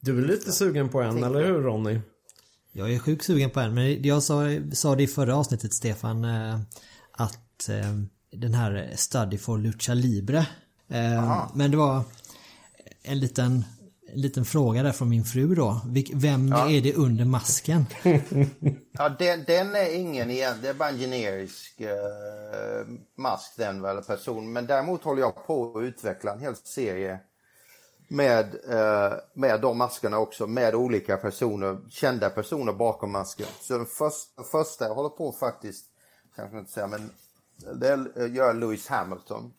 Du är lite sugen på en,
Tänk
eller hur Ronny?
Jag är sjukt sugen på en men jag sa, sa det i förra avsnittet Stefan eh, att eh, den här Study for Lucha Libre eh, men det var en liten, en liten fråga där från min fru då. Vem är det under masken?
Ja, den, den är ingen igen, det är bara en generisk eh, mask den väl, person. Men däremot håller jag på att utveckla en hel serie med, eh, med de maskerna också, med olika personer, kända personer bakom masken. Så den första, första jag håller på faktiskt, kanske inte säga, men det är- gör Lewis Hamilton.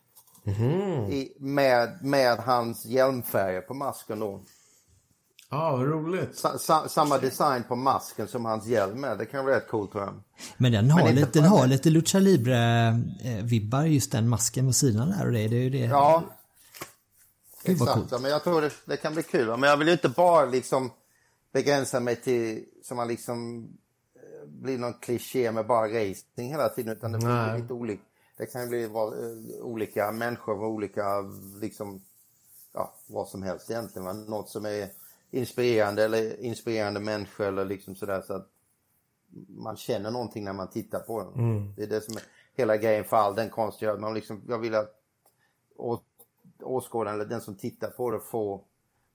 I, med, med hans hjälmfärger på masken då.
Ja, vad roligt.
Sa, sa, samma design på masken som hans hjälm är. Det kan vara rätt coolt tror jag.
Men den har,
inte
lite, den har lite Lucha Libre-vibbar just den masken på sidan där och det, det är ju det.
Ja,
Gud
exakt. Ja, men jag tror det, det kan bli kul. Men jag vill ju inte bara liksom begränsa mig till så man liksom eh, blir någon kliché med bara racing hela tiden. Utan det blir lite olika. Det kan ju bli vad, eh, olika människor och olika liksom ja, vad som helst egentligen. Va? Något som är inspirerande eller inspirerande människor eller liksom sådär så att man känner någonting när man tittar på den. Det är det som är hela grejen för all den konst jag. Man liksom, jag vill att åskådaren eller den som tittar på det får,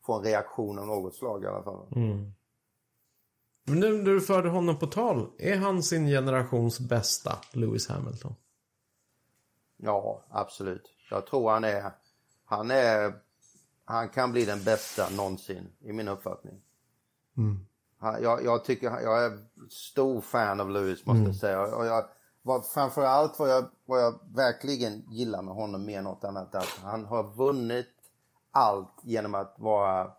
får en reaktion av något slag i alla fall.
Men nu när du förde honom på tal, är han sin generations bästa, Lewis Hamilton?
Ja, absolut. Jag tror han är, han är, han kan bli den bästa någonsin i min uppfattning. Han, jag, jag tycker, jag är stor fan av Lewis måste jag säga. Och jag, vad, framförallt vad jag, vad jag verkligen gillar med honom mer än något annat att han har vunnit allt genom att vara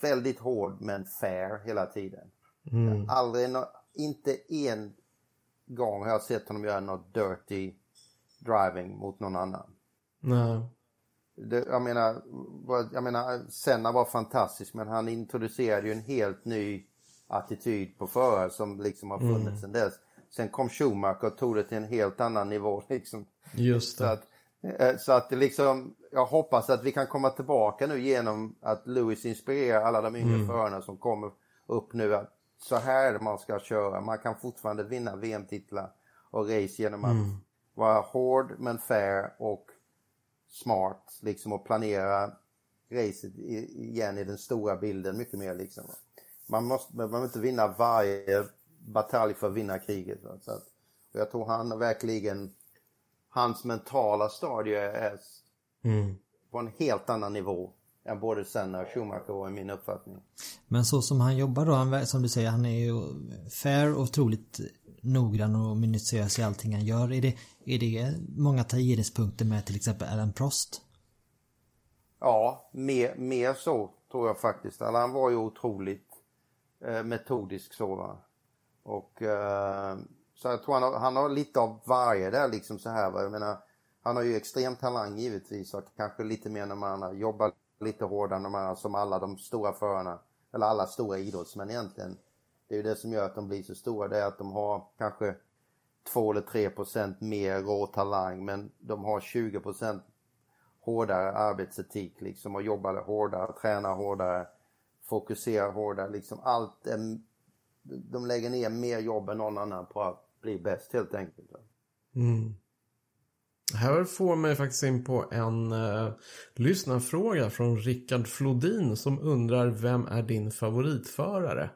väldigt hård men fair hela tiden. Aldrig, nå- inte en gång har jag sett honom göra något dirty driving mot någon annan.
Nej.
Det, jag, menar, jag menar, Senna var fantastisk men han introducerade ju en helt ny attityd på förare som liksom har funnits sedan dess. Sen kom Schumacher och tog det till en helt annan nivå liksom.
Just
Så
det.
att, eh, så att det liksom, jag hoppas att vi kan komma tillbaka nu genom att Lewis inspirerar alla de yngre förarna som kommer upp nu att så här man ska köra. Man kan fortfarande vinna VM-titlar och race genom att vara hård men fair och smart liksom och planera racet i- igen i den stora bilden mycket mer liksom. Man måste, man behöver inte vinna varje batalj för att vinna kriget. va. Så att, och jag tror han verkligen hans mentala stadie är på en helt annan nivå än både Senna och Schumacher var i min uppfattning.
Men så som han jobbar då, han, som du säger, han är ju fair och otroligt noggrann och minutiös i allting han gör. Är det, är det många tangeringspunkter med till exempel Alan Prost?
Ja, mer, mer så tror jag faktiskt. Eller han var ju otroligt eh, metodisk så va. Och eh, så jag tror han har, han har lite av varje där liksom så här va. Jag menar, han har ju extrem talang givetvis och kanske lite mer de andra. Jobbar lite hårdare än de andra som alla de stora förarna. Eller alla stora idrottsmän egentligen. Det är ju det som gör att de blir så stora. Det är att de har kanske 2 eller 3 procent mer rå talang men de har 20 procent hårdare arbetsetik liksom och jobbar hårdare, tränar hårdare, fokuserar hårdare liksom allt är, de lägger ner mer jobb än någon annan på att bli bäst helt enkelt. Mm.
Här får mig faktiskt in på en uh, lyssnarfråga från Rickard Flodin som undrar vem är din favoritförare?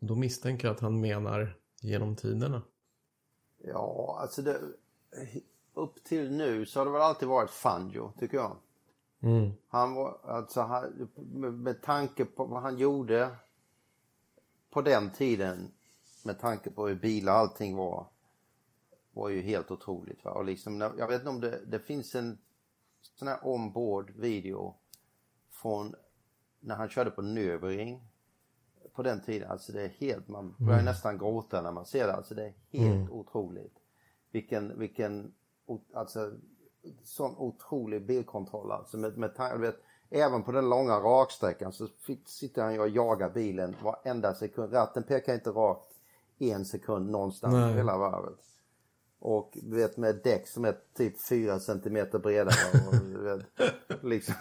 Då misstänker jag att han menar genom tiderna.
Ja, alltså det, upp till nu så har det väl alltid varit Fangio tycker jag. Han var, alltså han, med, tanke på vad han gjorde på den tiden med tanke på hur bilar allting var var ju helt otroligt. Va? Och liksom, jag vet inte om det, det finns en sån här onboard video från när han körde på. Jag på den tiden. Alltså det är helt, man börjar nästan gråta när man ser det. Alltså det är helt otroligt. Vilken, vilken, alltså sån otrolig bilkontroll alltså. Med, med, vet, även på den långa raksträckan så fick, sitter han ju och jagar bilen varenda sekund. Ratten pekar inte rakt en sekund någonstans
Nej.
hela varvet. Och du vet med däck som är typ 4 centimeter breda. Och, du vet, liksom.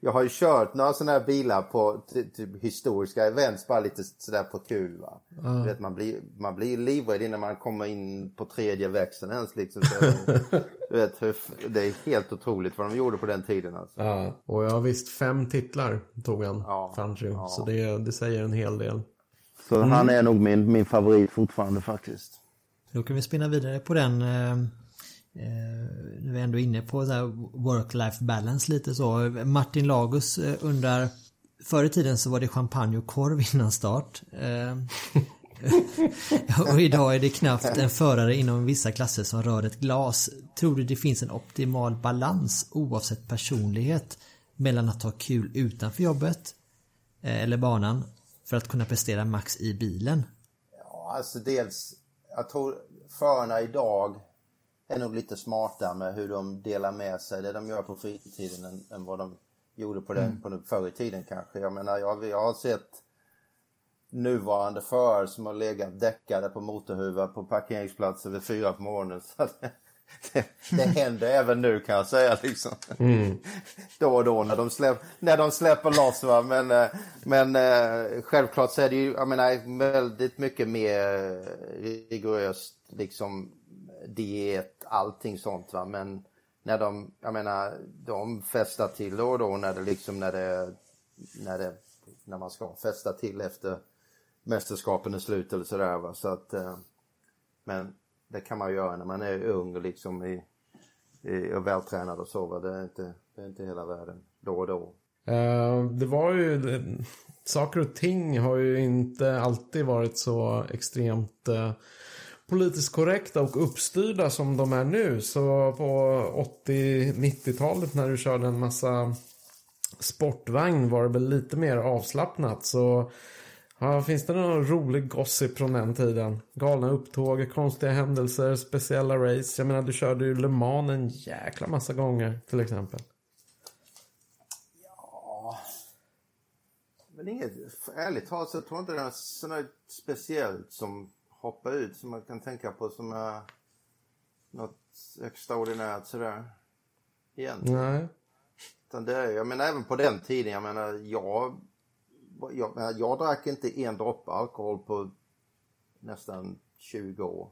Jag har ju kört några sådana här bilar på ty- typ historiska events bara lite sådär på kul va. Du vet, man blir, man blir livrädd innan man kommer in på tredje växeln ens liksom. Så, du vet, det är helt otroligt vad de gjorde på den tiden alltså.
Ja, och jag visst fem titlar tog han,
Ja,
Fangio.
ja.
Så det, det säger en hel del.
Så han är nog min, min favorit fortfarande faktiskt.
Då kan vi spinna vidare på den eh, eh, nu är vi ändå inne på work-life balance lite så. Martin Lagus eh, undrar Förr i tiden så var det champagne och korv innan start. Och idag är det knappt en förare inom vissa klasser som rör ett glas. Tror du det finns en optimal balans oavsett personlighet mellan att ha kul utanför jobbet eller banan för att kunna prestera max i bilen?
Ja, alltså dels, jag tror förarna idag är nog lite smartare med hur de delar med sig det de gör på fritiden än, än vad de gjorde på den, på den förr i tiden kanske. Jag menar, jag, jag har sett nuvarande förare som har legat däckade på motorhuvar på parkeringsplatser vid fyra på morgonen. Så att det, det händer även nu kan jag säga liksom. Då och då när de, släpp, när de släpper loss va. Men, eh, men eh, självklart så är det ju, jag menar, väldigt mycket mer rigoröst liksom diet, allting sånt va. Men när de, jag menar, de festar till då och då när det liksom, när det, när det, när man ska festa till efter mästerskapen är slut eller sådär va. Så att, eh, men det kan man göra när man är ung och liksom i, i, och vältränad och så va. Det är inte, det är inte hela världen då och då.
Uh, det var ju, det, saker och ting har ju inte alltid varit så extremt uh, politiskt korrekta och uppstyrda som de är nu. Så på 80-90-talet när du körde en massa sportvagn var det väl lite mer avslappnat. Så ja, finns det någon rolig gossip från den tiden? Galna upptåg, konstiga händelser, speciella race. Jag menar du körde ju Le Mans en jäkla massa gånger till exempel.
Men inget, ärligt talat så tror jag inte det är något speciellt som hoppar ut som man kan tänka på som är något extraordinärt sådär. Egentligen.
Nej.
Utan det är, jag menar även på den tiden, jag menar jag, jag, jag drack inte en droppe alkohol på nästan 20 år.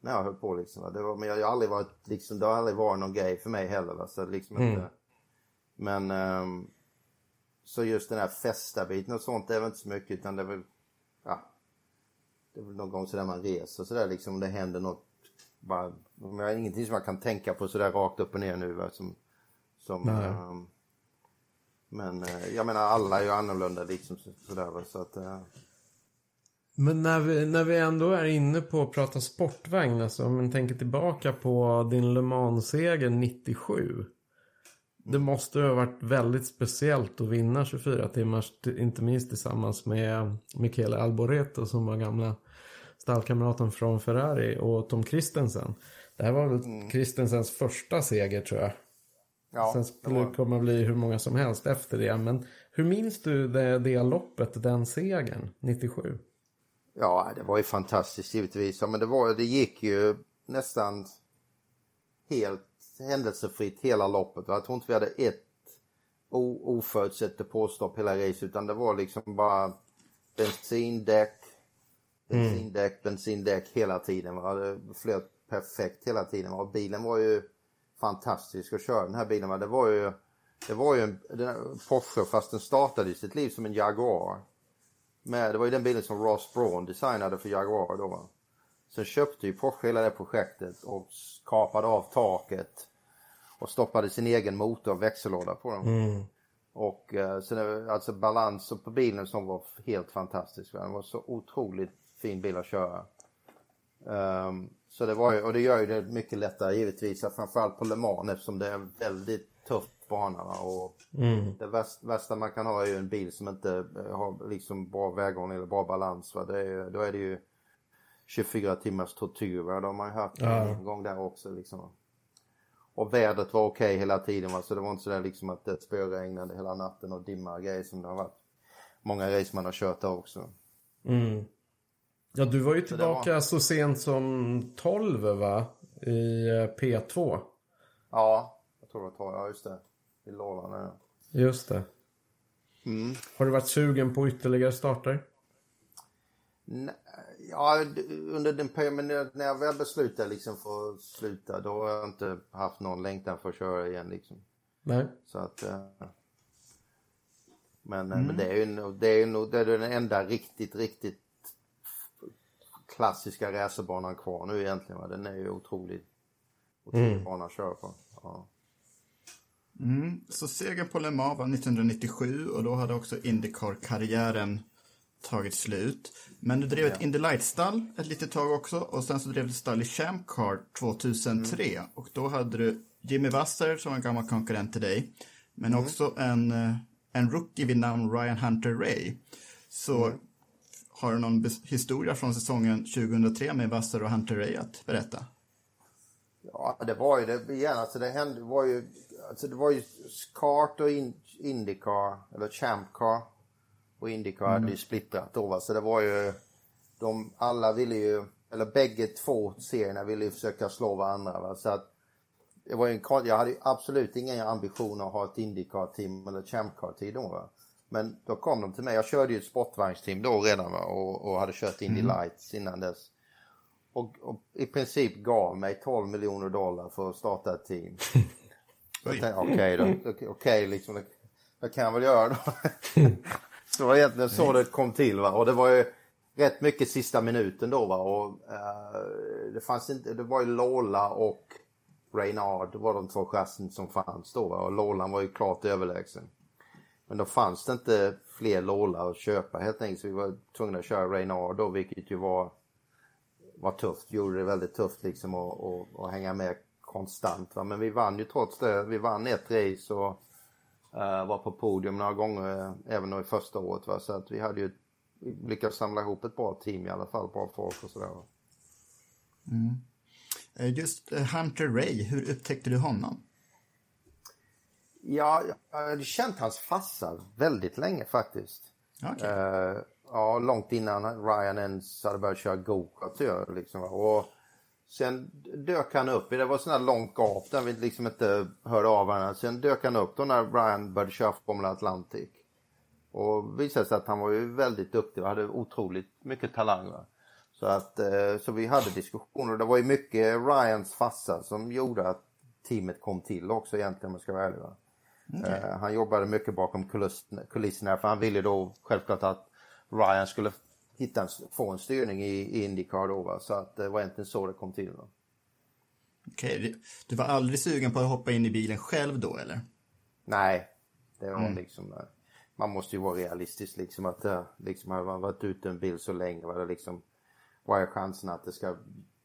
När jag höll på liksom. Det var, men jag har aldrig varit liksom, det har aldrig varit någon grej för mig heller. Va? Så liksom inte, men ehm, så just den här festa biten och sånt, det är väl inte så mycket utan det är väl, ja. Det är väl någon gång sådär man reser sådär liksom, om det händer något. Bara, men jag har ingenting som man kan tänka på sådär rakt upp och ner nu va, som, som
Nej.
ehm, men eh, jag menar alla är ju annorlunda liksom så- sådär så att eh,
Men när vi, när vi ändå är inne på att prata sportvagn, alltså om man tänker tillbaka på din Le Mans-seger 97. Det måste ju ha varit väldigt speciellt att vinna 24 timmars, inte minst tillsammans med Michele Alboreto som var gamla stallkamraten från Ferrari och Tom Christensen. Det här var väl Christensens första seger tror jag.
Ja.
Sen
det
skulle
var-
det komma bli hur många som helst efter det. Men hur minns du det, det loppet, den segern, 97?
Ja, det var ju fantastiskt givetvis. Ja, men det, var, det gick ju nästan helt händelsefritt hela loppet. Jag tror inte vi hade ett oförutsett depåstopp hela racet utan det var liksom bara bensindäck, bensindäck, bensindäck hela tiden. Va. Det flöt perfekt hela tiden. Va. Bilen var ju fantastisk att köra den här bilen. Det var ju, det var ju en Porsche fast den startade i sitt liv som en Jaguar. Med, det var ju den bilen som Ross Braun designade för Jaguar då. Sen köpte ju Porsche hela det projektet och kapade av taket. Och stoppade sin egen motor och växellåda på den. Och eh, det, alltså balansen på bilen som var helt fantastisk. Den var så otroligt fin bil att köra. Ehm, så det var ju, och det gör ju det mycket lättare givetvis, framförallt på Le Mans eftersom det är väldigt tufft banorna. Och
Mm.
Det värsta, värsta man kan ha är ju en bil som inte eh, har liksom bra väghållning eller bra balans. Va? Det är, då är det ju 24 timmars tortyr. Va? Det har man ju hört
Ja.
en gång där också. Liksom. Och vädret var okej hela tiden. Va? Så det var inte sådär liksom att det spöregnade hela natten och dimma och grejer som det har varit. Många race man har kört där också.
Mm. Ja, du var ju tillbaka så sent som 12 va? I eh, P2.
Ja, jag tror det var ja just det. I lådan där.
Just det.
Mm.
Har du varit sugen på ytterligare starter?
Nej, Ja, under den perioden, men när- jag väl beslutade liksom för att sluta, då har jag inte haft någon längtan för att köra igen liksom.
Nej.
Så att... eh, Men, eh, men det är ju det är nog det är den enda riktigt, riktigt klassiska racerbanan kvar nu egentligen. Va? Den är ju otrolig, otrolig bana att köra på. Ja.
Mm. Så segern på Le Mans var 1997 och då hade också Indycar-karriären tagit slut. Men du drev ett Indy Light-stall ett litet tag också och sen så drev du stall i Champ Car 2003 och då hade du Jimmy Wasser som var en gammal konkurrent till dig men också en, eh, en rookie vid namn Ryan Hunter Ray. Så har du någon historia från säsongen 2003 med Wasser och Hunter Ray att berätta?
Ja, det var ju det igen. Alltså det hände var ju, alltså det var ju kart och in, Indycar, eller Champ Car och Indycar hade ju splittrat då va. Så det var ju, de alla ville ju, eller bägge två serierna ville ju försöka slå varandra va. Så att det var ju en, jag hade absolut inga ambitioner att ha ett Indycar-team eller Champ Car-team då va. Men då kom de till mig. Jag körde ju ett sportvagnsteam då redan va? Och, och hade kört Indy Lights innan dess. Och, och i princip gav mig 12 miljoner dollar för att starta ett team. Okej då, okej okej, liksom, det, kan jag väl göra då. så det var egentligen så det kom till va. Och det var ju rätt mycket sista minuten då va. Och, eh, det fanns inte, det var ju Lola och Reynard, det var de två chassin som fanns då va. Och Lolan var ju klart överlägsen. Men då fanns det inte fler Lola att köpa helt enkelt. Så vi var tvungna att köra Reynard då, vilket ju var var tufft, gjorde det väldigt tufft liksom att, att, att hänga med konstant. Va? Men vi vann ju trots det. Vi vann ett race och uh, var på podium några gånger eh, även då i första året. Va? Så att vi hade ju lyckats samla ihop ett bra team i alla fall, bra folk och sådär. Mm.
Eh, just Hunter Ray, hur upptäckte du honom?
Ja, jag hade känt hans farsa väldigt länge faktiskt.
Okej.
Eh, ja, långt innan Ryan ens hade börjat köra go-kart liksom. Och sen dök han upp, det var sån här långt gap där vi liksom inte hörde av varandra. Sen dök han upp då när Ryan började köra Formula Atlantic. Och visade sig att han var ju väldigt duktig och hade otroligt mycket talang. Va? Så, att, eh, så vi hade diskussioner. Det var ju mycket Ryans farsa som gjorde att teamet kom till också egentligen om jag ska vara ärlig. Va? Eh, han jobbade mycket bakom kulisserna för han ville då självklart att Ryan skulle hitta en, få en styrning i, i Indycar då. Va? Så att det var egentligen så det kom till. Va?
Okej, du- du var aldrig sugen på att hoppa in i bilen själv då eller?
Nej, det var liksom... eh, Man måste ju vara realistisk liksom att eh, liksom har man varit ute en bil så länge. Var det liksom, vad är chansen att det ska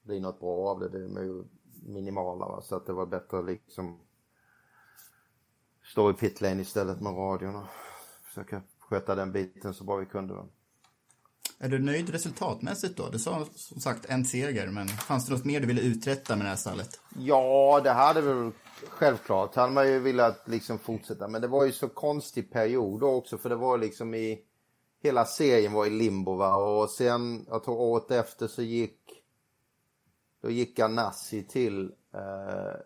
bli något bra av det? Det är ju minimala va? så att det var bättre liksom stå i pitlane istället med radion och försöka sköta den biten så bra vi kunde. Va?
Är du nöjd resultatmässigt då? Du sa som sagt en seger, men fanns det något mer du ville uträtta med det här stallet?
Ja, det hade väl självklart. Hade man ju velat liksom fortsätta. Men det var ju så konstig period också. För det var liksom i... Hela serien var i limbo va. Och sen, jag tror året efter så gick... Då gick Ganassi till eh,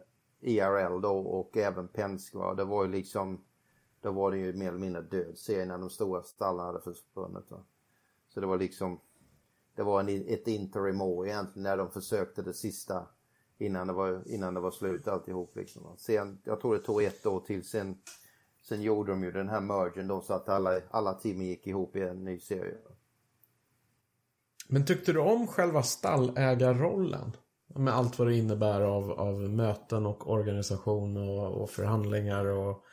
IRL då och även Penske va. Det var ju liksom... Då var det ju mer eller mindre död serie när de stora stallarna hade försvunnit va. Så det var liksom... Det var en, ett interim år egentligen när de försökte det sista innan det var, innan det var slut alltihop. Liksom. Sen, jag tror det tog ett år till sen, sen gjorde de ju den här mergen då så att alla, alla teamen gick ihop i en ny serie.
Men tyckte du om själva stallägarrollen? Med allt vad det innebär av, av möten och organisation och, och förhandlingar och...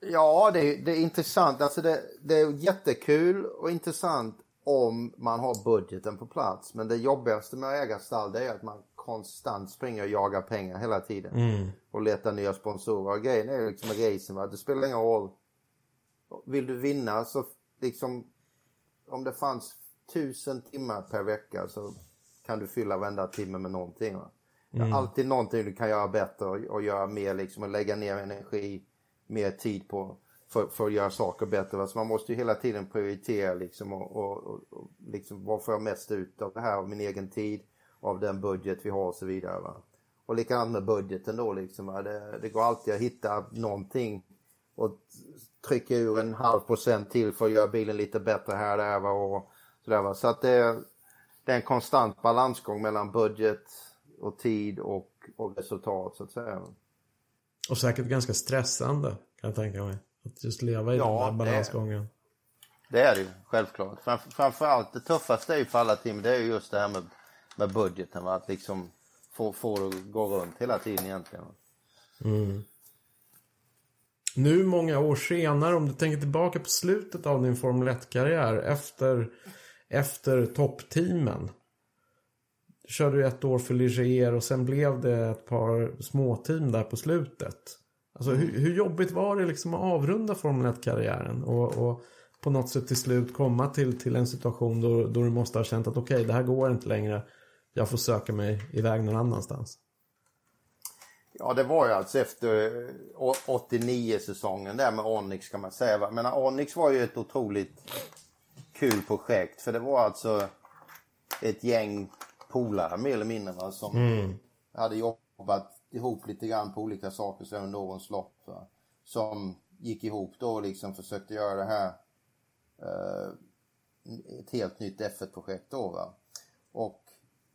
Ja, det, det är intressant. Alltså det, det är jättekul och intressant om man har budgeten på plats. Men det jobbigaste med att äga stall det är att man konstant springer och jagar pengar hela tiden.
Mm.
Och letar nya sponsorer. Och grejen är liksom med racen, va? det spelar ingen roll. Vill du vinna så liksom, om det fanns tusen timmar per vecka så kan du fylla varenda timme med någonting. Va? Är alltid någonting du kan göra bättre och, och göra mer liksom och lägga ner energi, mer tid på för, för att göra saker bättre. Va? Så man måste ju hela tiden prioritera liksom och, och, och, och liksom vad får jag mest ut av det här, av min egen tid, av den budget vi har och så vidare. Va? Och likadant med budgeten då liksom. Va? Det, det går alltid att hitta någonting och trycka ur en halv procent till för att göra bilen lite bättre här och där. Va? Och sådär, va? Så att det, det är en konstant balansgång mellan budget och tid och, och resultat så att säga.
Och säkert ganska stressande kan jag tänka mig. Att just leva i
Ja,
den där balansgången.
Det är det ju, självklart. Framför, framförallt det tuffaste är ju för alla team, det är ju just det här med, med budgeten. Va? Att liksom få, få det att gå runt hela tiden egentligen. Va?
Nu många år senare, om du tänker tillbaka på slutet av din Formel 1-karriär efter, efter toppteamen. Du körde ett år för Ligier och sen blev det ett par småteam där på slutet. Alltså hur, hur jobbigt var det liksom att avrunda Formel 1-karriären och, och på något sätt till slut komma till, till en situation då, då du måste ha känt att okej, det här går inte längre. Jag får söka mig iväg någon annanstans.
Ja, det var ju alltså efter eh, 89-säsongen där med Onyx kan man säga. Men eh, Onyx var ju ett otroligt kul projekt. För det var alltså ett gäng polare mer eller mindre va, som hade jobbat ihop lite grann på olika saker så under årens lopp. Va. Som gick ihop då och liksom försökte göra det här eh, ett helt nytt F1-projekt då. Va? Och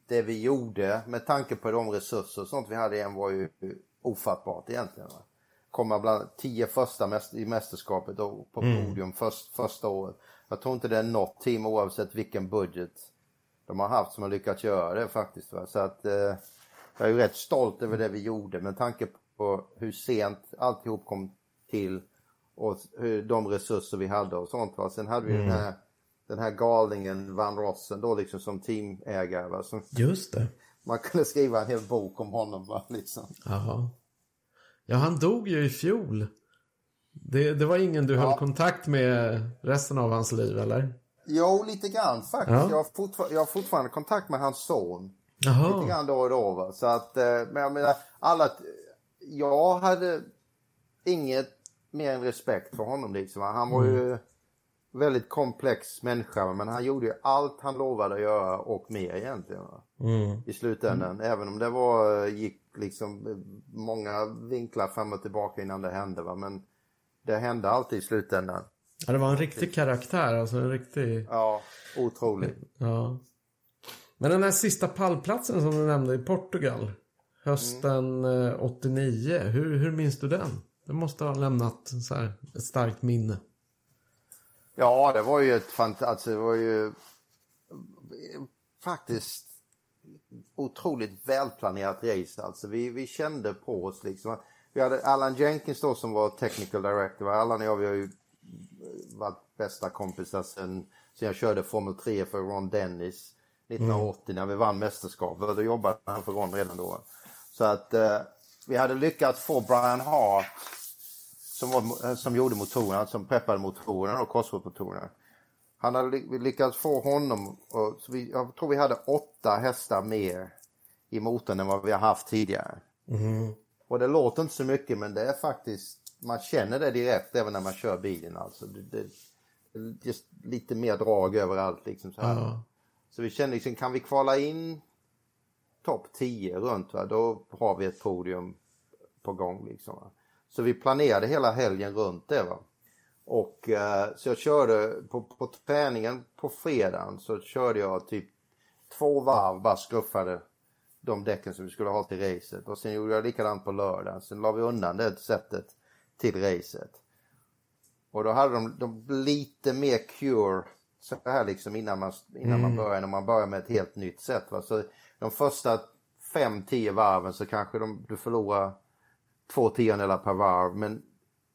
det vi gjorde med tanke på de resurser och sånt vi hade igen var ju ofattbart egentligen. Va? Komma bland tio första mäst- i mästerskapet och på podium först, första året. Jag tror inte det är något team oavsett vilken budget de har haft som har lyckats göra det faktiskt. Va? Så att eh, jag är ju rätt stolt över det vi gjorde med tanke på hur sent alltihop kom till och hur, de resurser vi hade och sånt. Va? Sen hade vi den här den här galningen Van Rossen då liksom som teamägare. Va? Som,
Just det.
man kunde skriva en hel bok om honom. Va? Liksom.
Jaha. Ja, han dog ju i fjol. Det, det var ingen du höll kontakt med resten av hans liv, eller?
Jo, lite grann faktiskt.
Ja.
Jag, har jag har fortfarande kontakt med hans son. Lite
Jaha.
grann då och då. Va? Så att, eh, men jag menar, alla, jag hade inget mer än respekt för honom. Liksom. Han var ju väldigt komplex människa men han gjorde ju allt han lovade att göra och mer egentligen. Va? I slutändan. Även om det var, gick liksom eh, många vinklar fram och tillbaka innan det hände. Va? Men det hände alltid i slutändan.
Ja, det var en riktig karaktär, alltså en riktig...
Ja, otroligt.
Ja. Men den här sista pallplatsen som du nämnde i Portugal. Hösten eh, 89. Hur, hur minns du den? Det måste ha lämnat så här, ett starkt minne.
Ja, det var ju ett fantastiskt, alltså, det var ju faktiskt otroligt välplanerat race. Alltså vi, vi kände på oss liksom. Vi hade Alan Jenkins då som var technical director. Allan och jag vi har ju eh, varit bästa kompisar sen, sen jag körde Formel 3 för Ron Dennis 1980 när vi vann mästerskapet. Då jobbade han för Ron redan då. Så att eh, vi hade lyckats få Brian Hart som, var, eh, som gjorde motorerna, som preppade motorerna och Cosworth-motorerna. Han hade lyckats få honom, och, så vi, jag tror vi hade åtta hästar mer i motorn än vad vi har haft tidigare. Mm-hmm. Och det låter inte så mycket men det är faktiskt, man känner det direkt även när man kör bilen alltså. Det, det, just lite mer drag överallt liksom så här.
Ja.
Så vi kände liksom, kan vi kvala in topp 10 runt va, då har vi ett podium på gång liksom. Va? Så vi planerade hela helgen runt det va. Och eh, så jag körde på, på träningen på fredagen så körde jag typ två varv bara skuffade de däcken som vi skulle ha till racet. Och sen gjorde jag likadant på lördagen. Sen la vi undan det sättet till racet. Och då hade de, de lite mer cure så här liksom innan man, innan man börjar, när man börjar med ett helt nytt sätt. Va? Så de första fem, tio varven så kanske de, du förlorar två tiondelar per varv. Men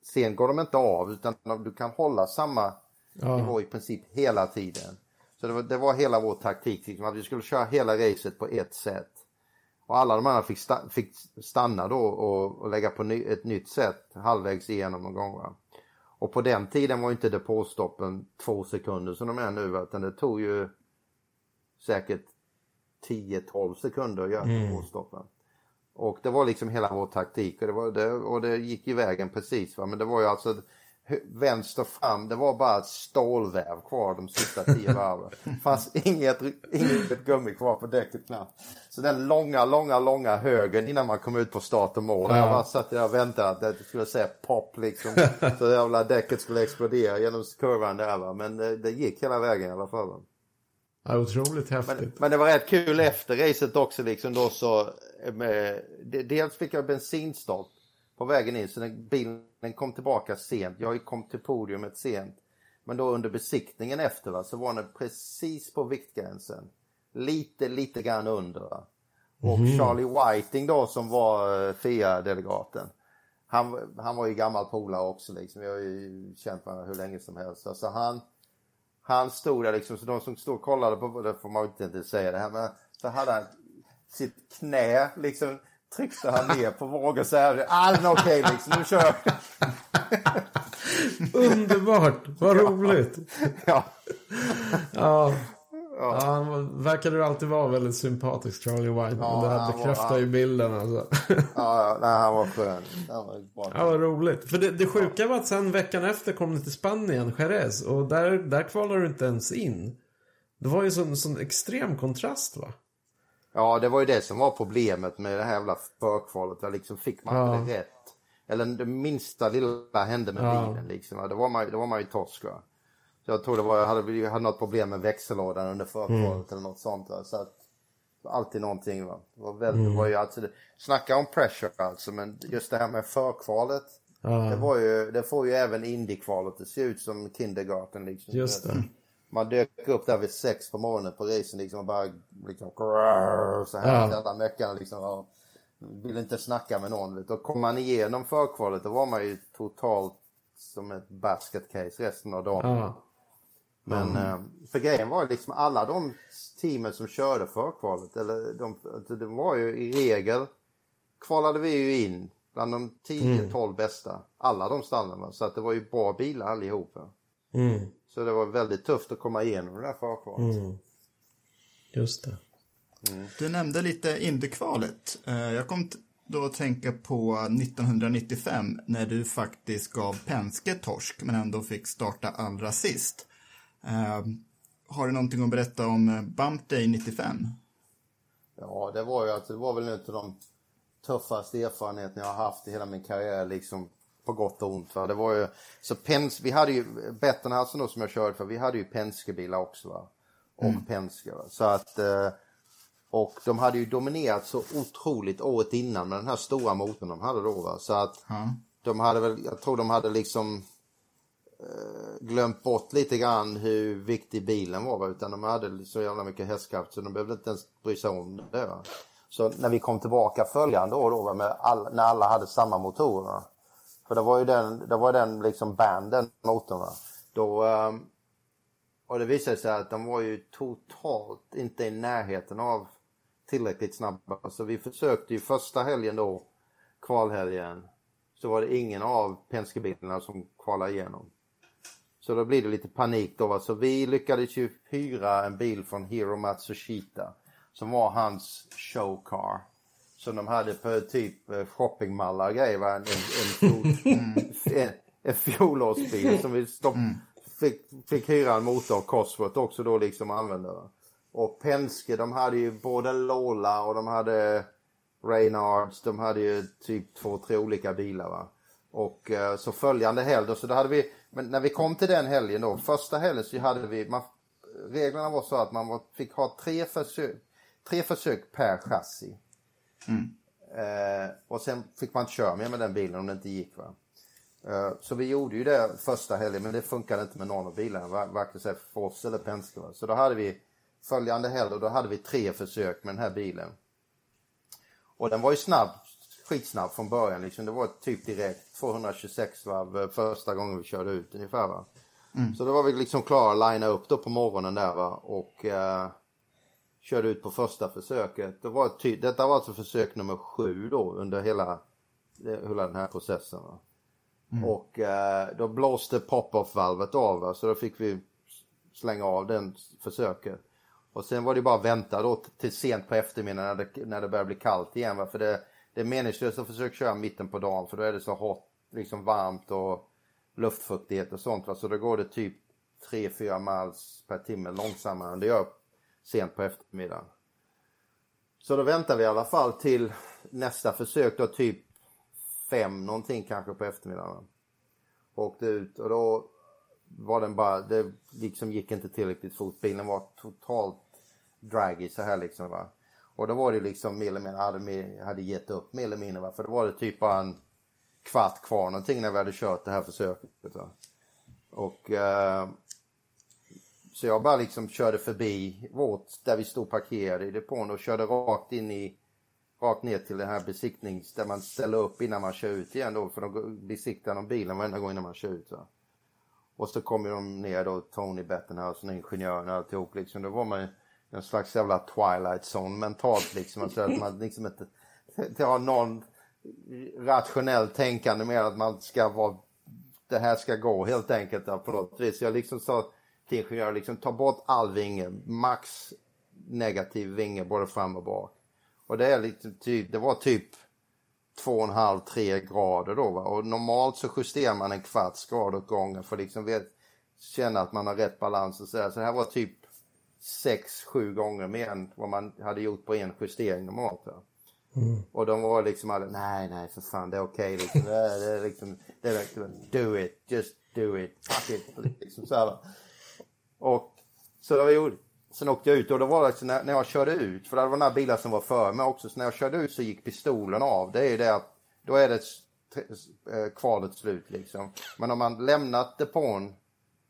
sen går de inte av utan du kan hålla samma nivå i princip hela tiden. Så det var, det var hela vår taktik, liksom, att vi skulle köra hela racet på ett sätt. Och alla de andra fick, sta fick stanna då och, och lägga på ny ett nytt sätt halvvägs igenom någon gång. Va? Och på den tiden var inte depåstoppen två sekunder som de är nu utan det tog ju säkert 10-12 sekunder att göra mm. depåstoppen. Och det var liksom hela vår taktik och det, var, det, och det gick i vägen precis. Va? Men det var ju alltså vänster fram, det var bara ett stålväv kvar de sista tio varven. Det fanns inget, inget gummi kvar på däcket knappt. Så den långa, långa, långa högen innan man kom ut på start och mål. Ja. Jag bara satt där och väntade att det skulle säga pop liksom. Så jävla däcket skulle explodera genom kurvan där va. Men det, det gick hela vägen i alla fall.
Ja, otroligt häftigt.
Men, men, det var rätt kul efter racet också liksom då så. Med, dels fick jag bensinstopp på vägen in så den, bilen kom tillbaka sent. Jag kom till podiumet sent. Men då under besiktningen efter va, så var den precis på viktgränsen. Lite, lite grann under. Va? Och mm. Charlie Whiting då som var uh, FIA-delegaten. Han, han var ju gammal polare också liksom. Vi har ju känt varandra hur länge som helst. Alltså han, han stod där liksom, så de som stod och kollade på, det får man inte säga det här, men så hade han sitt knä liksom tryckte han ner på vågen så här. Ah, okej okay, liksom, nu kör
Underbart, vad roligt.
ja.
ja. Ja. ja, han verkade ju alltid vara väldigt sympatisk, Charlie White. Ja, det här bekräftar ju bilden alltså.
ja, nej, han var skön. Han var
bra. Ja, vad roligt. För det, det sjuka var att sen veckan efter kom du till Spanien, Jerez. Och där, där kvalade du inte ens in. Det var ju sån, sån extrem kontrast va?
Ja, det var ju det som var problemet med det här jävla förkvalet. Där liksom fick man ja. inte rätt. Eller det minsta lilla hände med ja. bilen liksom. Då var man, då var man ju torsk va. Så jag tror det var, jag hade, jag hade något problem med växellådan under förkvalet mm. eller något sånt va. Så att, alltid någonting va. Det var väldigt, mm. det var ju alltså, snacka om pressure alltså. Men just det här med förkvalet. Ja. Det var ju, det får ju även Indy-kvalet att se ut som kindergarten liksom.
Just det.
Man dök upp där vid sex på morgonen på racen liksom och bara liksom så här ja. alla meckarna liksom. Och ville inte snacka med någon. Vet. Och kom man igenom förkvalet då var man ju totalt som ett basket case resten av dagen. Ja. Men mm. för grejen var liksom alla de teamen som körde förkvalet, eller de, det var ju i regel kvalade vi ju in bland de 10-12 mm. bästa. Alla de stallen. Så att det var ju bra bilar allihopa. Mm. Så det var väldigt tufft att komma igenom det där förkvalet. Mm.
Just det.
Mm. Du nämnde lite Indykvalet. Eh, jag kom då att tänka på 1995 när du faktiskt gav Penske torsk men ändå fick starta allra sist. Uh, har du någonting att berätta om eh, Bump Day 95?
Ja, det var ju alltså, det var väl en av de tuffaste erfarenheterna jag har haft i hela min karriär liksom på gott och ont. Va? Det var ju, så Pens, vi hade ju, Bettenhausen då som jag körde för, vi hade ju Penske-bilar också va. Och mm. Penske va. Så att, eh, och de hade ju dominerat så otroligt året innan med den här stora motorn de hade då va. Så att mm. de hade väl, jag tror de hade liksom eh, glömt bort lite grann hur viktig bilen var va? utan de hade så jävla mycket hästkraft så de behövde inte ens bry sig om det va. Så när vi kom tillbaka följande år då, med all, när alla hade samma motorer för det var ju den, det var den liksom banden motorn va. Då, ehm, och det visade sig att de var ju totalt inte i närheten av tillräckligt snabba. Så vi försökte ju första helgen då, kvalhelgen, så var det ingen av Penske-bilarna som kvalade igenom. Så då blir det lite panik då. Va? Så vi lyckades ju hyra en bil från Hiro Matsushita som var hans showcar som de hade på typ eh, shoppingmallar och grejer. En, en, en, en, en fjolårsbil som vi stopp, mm. fick, fick hyra en motor av Cosworth också då liksom använda. Och Penske de hade ju både Lola och de hade Reynards. De hade ju typ två, tre olika bilar. Va? Och eh, så följande helg då, så då hade vi, men när vi kom till den helgen då, första helgen så hade vi, man, reglerna var så att man fick ha tre försök, tre försök per chassi. Mm. Eh, och sen fick man inte köra mer med den bilen om det inte gick. Va? Eh, så vi gjorde ju det första helgen men det funkade inte med någon av bilarna, varken för oss eller Penske. Så då hade vi följande helg och då hade vi tre försök med den här bilen. Och den var ju snabb, skitsnabb från början liksom. Det var typ direkt 226 varv eh, första gången vi körde ut ungefär va. Mm. Så då var vi liksom klara att linea upp då på morgonen där va och eh, körde ut på första försöket. Det var ty- detta var alltså försök nummer sju då under hela, hela den här processen. Va? Och eh, då blåste pop-off-valvet av så då fick vi slänga av den försöket. Och sen var det bara att vänta då till sent på eftermiddagen när det, när det börjar bli kallt igen. Va? För det, det är meningslöst att försöka köra mitten på dagen för då är det så hot, liksom varmt och luftfuktighet och sånt. Va? Så då går det typ 3-4 miles per timme långsammare än det gör sent på eftermiddagen. Så då väntar vi i alla fall till nästa försök då typ fem någonting kanske på eftermiddagen. Åkte ut och då var den bara, det liksom gick inte tillräckligt fort. Bilen var totalt draggy så här liksom va. Och då var det liksom mer eller mindre, hade, hade gett upp mer eller mindre va. För då var det typ bara en kvart kvar någonting när vi hade kört det här försöket. Va? Och eh, så jag bara liksom körde förbi vårt, där vi stod parkerade i depån och körde rakt in i, rakt ner till det här besiktnings, där man ställer upp innan man kör ut igen då, för de besiktar de bilen varenda gång innan man kör ut. Va? Och så kommer de ner då, Tony Bettenhausen, ingenjören och alltihop liksom. Då var man i en slags jävla twilight zone mentalt liksom. Alltså att man liksom inte, inte har någon rationell tänkande mer att man ska vara, det här ska gå helt enkelt ja, på något vis. Jag liksom sa ingenjören, liksom ta bort all vinge, max negativ vinge både fram och bak. Och det är lite typ, det var typ 2,5-3 grader då va? och normalt så justerar man en kvarts grad åt gången för att liksom vet, känna att man har rätt balans och sådär. Så det här var typ 6-7 gånger mer än vad man hade gjort på en justering normalt. Va? Mm. Och de var liksom alla, nej nej för fan det är okej okay, liksom. Det är, det är liksom, det är liksom, do it, just do it, fuck it. Liksom så här. Och så det var Sen åkte jag ut och då var det när, när jag körde ut, för det var några bilar som var före mig också, så när jag körde ut så gick pistolen av. Det är det att då är det kvalet slut liksom. Men om man lämnat depån,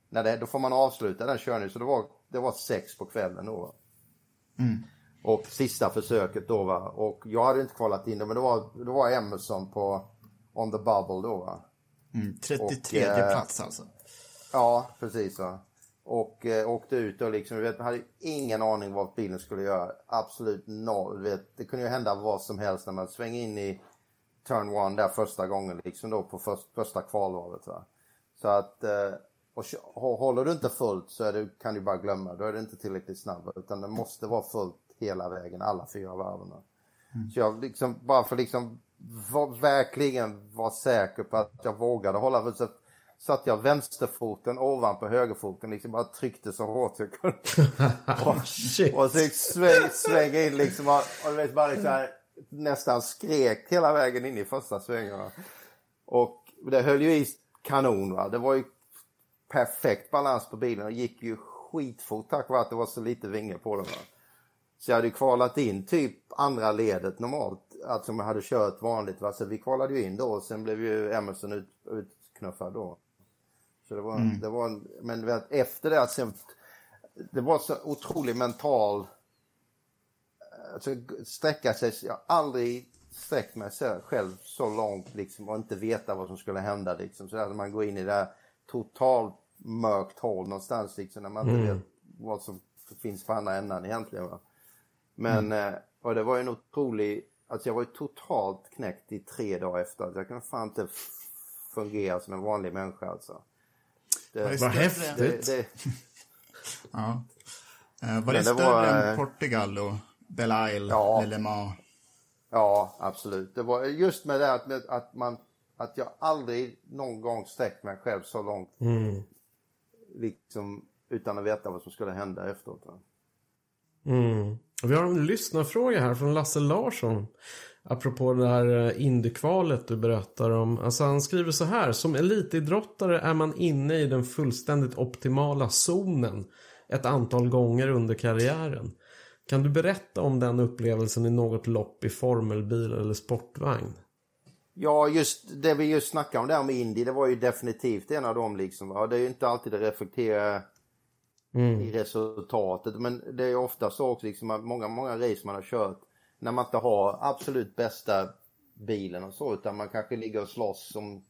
när det, då får man avsluta den körningen. Så det var, det var sex på kvällen då. Mm. Och sista försöket då va. Och jag hade inte kvalat in det, men det var, det var Emerson på On the Bubble då va.
Mm, 33 och, eh, plats alltså.
Ja, precis va. Och eh, åkte ut och liksom, vet, hade ingen aning vad bilen skulle göra. Absolut noll. Vet, det kunde ju hända vad som helst när man svänger in i turn one där första gången liksom då på först, första kvalvalet. Va? Så att, eh, och håller du inte fullt så det, kan du bara glömma. Då är det inte tillräckligt snabb. Utan det måste vara fullt hela vägen, alla fyra varven. Mm. Så jag liksom, bara för liksom var, verkligen vara säker på att jag vågade hålla. Så satt jag vänsterfoten ovanpå högerfoten, liksom bara tryckte så hårt jag kunde. och, och så sväng, svänga in liksom och, och vet, bara liksom här, nästan skrek hela vägen in i första svängen. Och det höll ju i kanon va. Det var ju perfekt balans på bilen och gick ju skitfort tack vare att det var så lite vinge på den. Va? Så jag hade kvalat in typ andra ledet normalt, alltså om jag hade kört vanligt. Va? Så vi kvalade ju in då och sen blev ju Emerson ut, utknuffad då. Så det var, mm. det var en, men vet, efter det, sen, det var så otroligt mental, alltså sträcka sig, jag har aldrig sträckt mig själv så långt liksom och inte veta vad som skulle hända liksom. Så att man går in i det här totalt mörkt hål någonstans liksom när man inte mm. vet vad som finns på andra änden egentligen. Va? Men, mm. Eh, och det var ju en otrolig, alltså jag var ju totalt knäckt i tre dagar efter. Jag kunde fan inte fungera som en vanlig människa alltså.
Det, Vad häftigt. Det, det,
ja. Var det, det större var, än Portugal och Belle ja, Le Mans?
Ja, absolut. Det var just med det att, att, man, att jag aldrig någon gång sträckt mig själv så långt. Mm. Liksom utan att veta vad som skulle hända efteråt.
Mm. Vi har en lyssnarfråga här från Lasse Larsson. Apropå det här eh, indiekvalet du berättar om. Alltså han skriver så här. Som elitidrottare är man inne i den fullständigt optimala zonen ett antal gånger under karriären. Kan du berätta om den upplevelsen i något lopp i formelbil eller sportvagn?
Ja, just det vi just snackade om där med Indy, det var ju definitivt en av dem liksom. Va? Det är ju inte alltid det reflekterar mm. i resultatet, men det är ofta så också liksom många, många race man har kört när man inte har absolut bästa bilen och så utan man kanske ligger och slåss om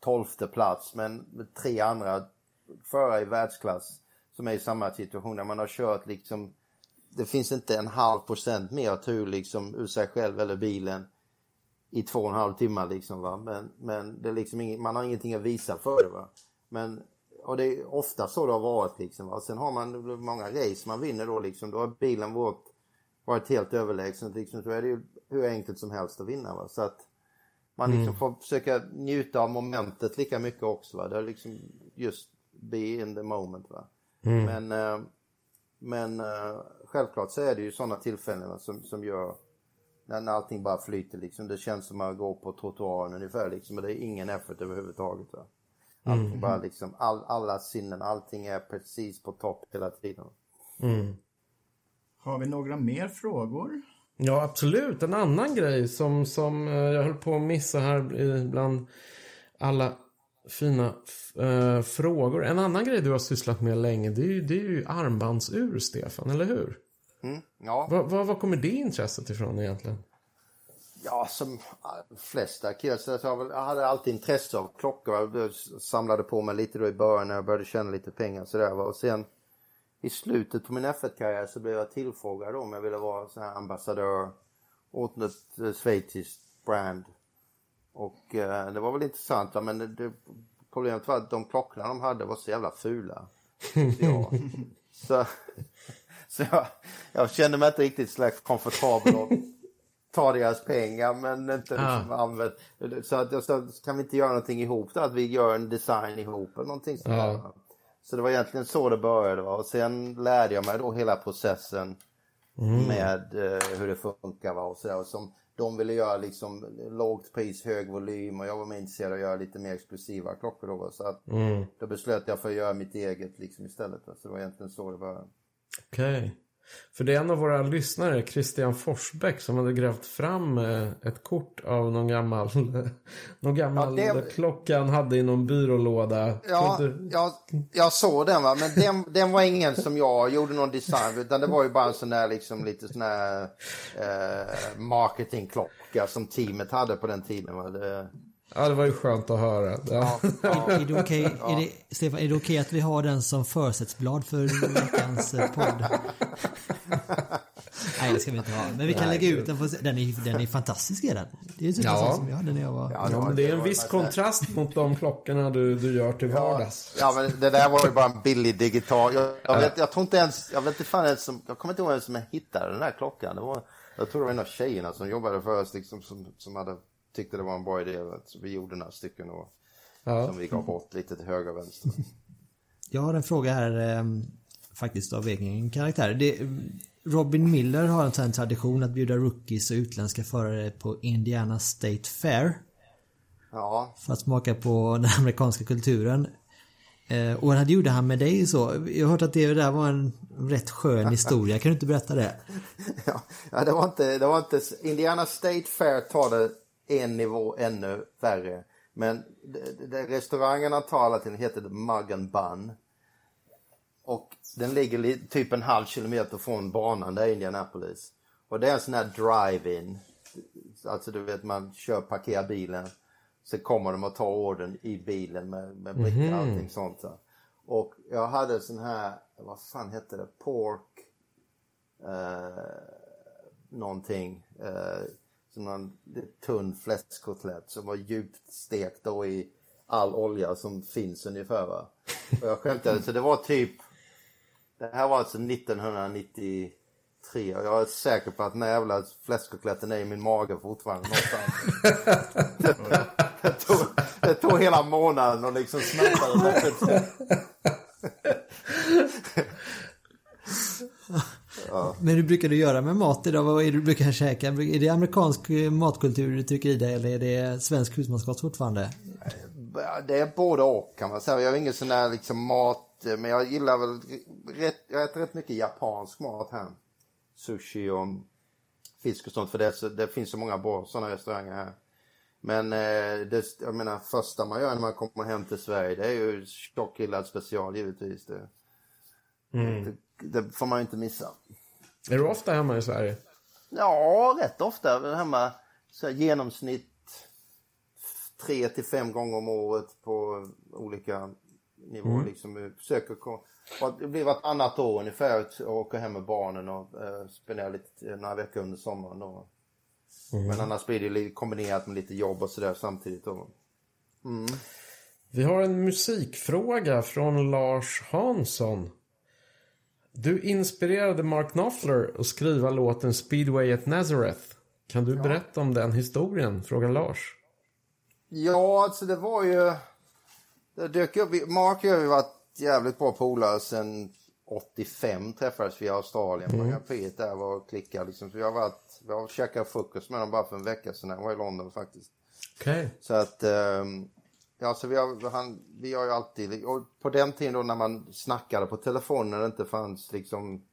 tolfte plats men med tre andra förare i världsklass som är i samma situation när man har kört liksom det finns inte en halv procent mer tur ur liksom ur sig själv eller bilen i två och en halv timme liksom va. Men, men det är liksom inget, man har ingenting att visa för det va. Men, och det är ofta så det har varit liksom va. Sen har man många race man vinner då liksom. Då har bilen varit, varit helt överlägsen liksom. Så är det ju hur enkelt som helst att vinna va. Så att man liksom mm. får försöka njuta av momentet lika mycket också va. Det är liksom just be in the moment va. Mm. Men, eh, men eh, självklart så är det ju sådana tillfällen som, som gör när, allting bara flyter liksom. Det känns som att gå på trottoaren ungefär liksom. Och det är ingen effort överhuvudtaget. Va? Allting mm. bara liksom, all, alla sinnen, allting är precis på topp hela tiden.
Mm. Har vi några mer frågor?
Ja, absolut. En annan grej som, som eh, jag höll på att missa här bland alla fina äh, frågor. En annan grej du har sysslat med länge, det är ju, det är ju armbandsur, Stefan, eller hur?
Mm, ja.
Var, var, var kommer det intresset ifrån egentligen?
Ja, som flesta killar så jag, jag hade alltid intresse av klockor. Jag samlade på mig lite då i början när jag började tjäna lite pengar sådär. Och sen i slutet på min F1-karriär så blev jag tillfrågad om jag ville vara så här ambassadör åt ett eh, schweiziskt brand. Och eh, det var väl intressant va? men det, det, problemet var att de klockorna de hade var så jävla fula. så, så jag, jag, kände mig inte riktigt så komfortabel och ta deras pengar men inte liksom ah. använd. Så att jag sa, kan vi inte göra någonting ihop då? Att vi gör en design ihop eller någonting sånt ah. Så det var egentligen så det började va? och sen lärde jag mig då hela processen mm. med eh, hur det funkar va? och så Som de ville göra liksom lågt pris, hög volym och jag var mer intresserad av att göra lite mer exklusiva klockor då. Så att mm. då beslöt jag för att göra mitt eget liksom istället. Va? Så det var egentligen så det började.
Okej. Okay. För det är en av våra lyssnare, Christian Forsbäck, som hade grävt fram eh, ett kort av någon gammal, någon gammal ja, det... klocka han hade i någon byrålåda.
Ja, du... jag, jag såg den va, men den, den var ingen som jag gjorde någon design utan det var ju bara en sån där liksom lite sån här eh, marketingklocka som teamet hade på den tiden. Va? Det...
Ja, det var ju skönt att höra. Ja.
Ja. Är, är, det okay, är det, Stefan, är det okej okay att vi har den som försättsblad för veckans eh, podd? Nej, det ska vi inte ha. Men vi kan Nej, lägga ut den. På, den, är, den är fantastisk är den. Det är ju typ ja. som jag hade när jag var...
Ja, ja men det är en viss kontrast mot de klockorna du, du gör till vardags.
Ja, men det där var ju bara en billig digital. Jag, jag, vet, jag tror inte ens... Jag vet inte fan ens som... Jag kommer inte ihåg ens som jag hittade den här klockan. Det var, jag tror det var en av tjejerna som jobbade för oss liksom, som, som hade tyckte det var en bra idé. Så vi gjorde några stycken och, ja. som vi gav bort lite till höger och vänster.
Jag har en fråga här eh, faktiskt av egen karaktär. Det, Robin Miller har en sån tradition att bjuda rookies och utländska förare på Indiana State Fair.
Ja.
För att smaka på den amerikanska kulturen. Eh, och det gjorde han med dig så. Jag har hört att det där var en rätt skön historia. Kan du inte berätta det?
ja, det var inte, det var inte Indiana State Fair tar det en nivå ännu värre. Men det, det, restaurangen han talar till heter Mug and Bun. Och den ligger typ en halv kilometer från banan där i Indianapolis. Och det är en sån här drive-in. Alltså du vet man kör, parkerar bilen. Så kommer de att ta orden i bilen med, med brickor och mm -hmm. allting sånt. Så. Och jag hade sån här, vad fan hette det, pork eh, någonting. Eh, någon tunn fläskkotlett som var djupt stekt då i all olja som finns ungefär va. Och jag skämtade så det var typ Det här var alltså 1993 och jag är säker på att den här jävla fläskkotletten är i min mage fortfarande någonstans. det, det, tog, det tog hela månaden och liksom den.
Men hur brukar du göra med mat idag? Vad är det du brukar käka? Är det amerikansk matkultur du tycker i dig eller är det svensk husmanskost fortfarande?
Det är både och kan man säga. Jag har ingen sån där liksom mat, men jag gillar väl rätt, jag äter rätt mycket japansk mat här. Sushi och fisk och sånt för det, det finns så många bra sådana restauranger här. Men eh, det, jag menar första man gör när man kommer hem till Sverige det är ju tjockgrillad special givetvis. Det, mm. det, det får man ju inte missa.
Är du ofta hemma i Sverige?
Ja, rätt ofta. Hemma så genomsnitt tre till fem gånger om året på olika nivå. Mm. Liksom, försöker det blir vartannat år ungefär att åka hem med barnen och eh, spendera lite, några veckor under sommaren. Och, mm. Men annars blir det kombinerat med lite jobb och sådär samtidigt. Och,
mm. Vi har en musikfråga från Lars Hansson. Du inspirerade Mark Knopfler att skriva låten Speedway at Nazareth. Kan du ja. berätta om den historien? Frågar Lars.
Ja, alltså det var ju... Det dök upp... Mark och jag har ju varit jävligt bra polare sen 85 träffades vi i Australien på mm. Grand där var och klickade liksom. Så vi har varit, har käkat frukost med dem bara för en vecka sedan. Jag var i London faktiskt.
Okay.
Så att, um, ja så vi har, han, vi har ju alltid, och på den tiden då när man snackade på telefonen när det inte fanns liksom,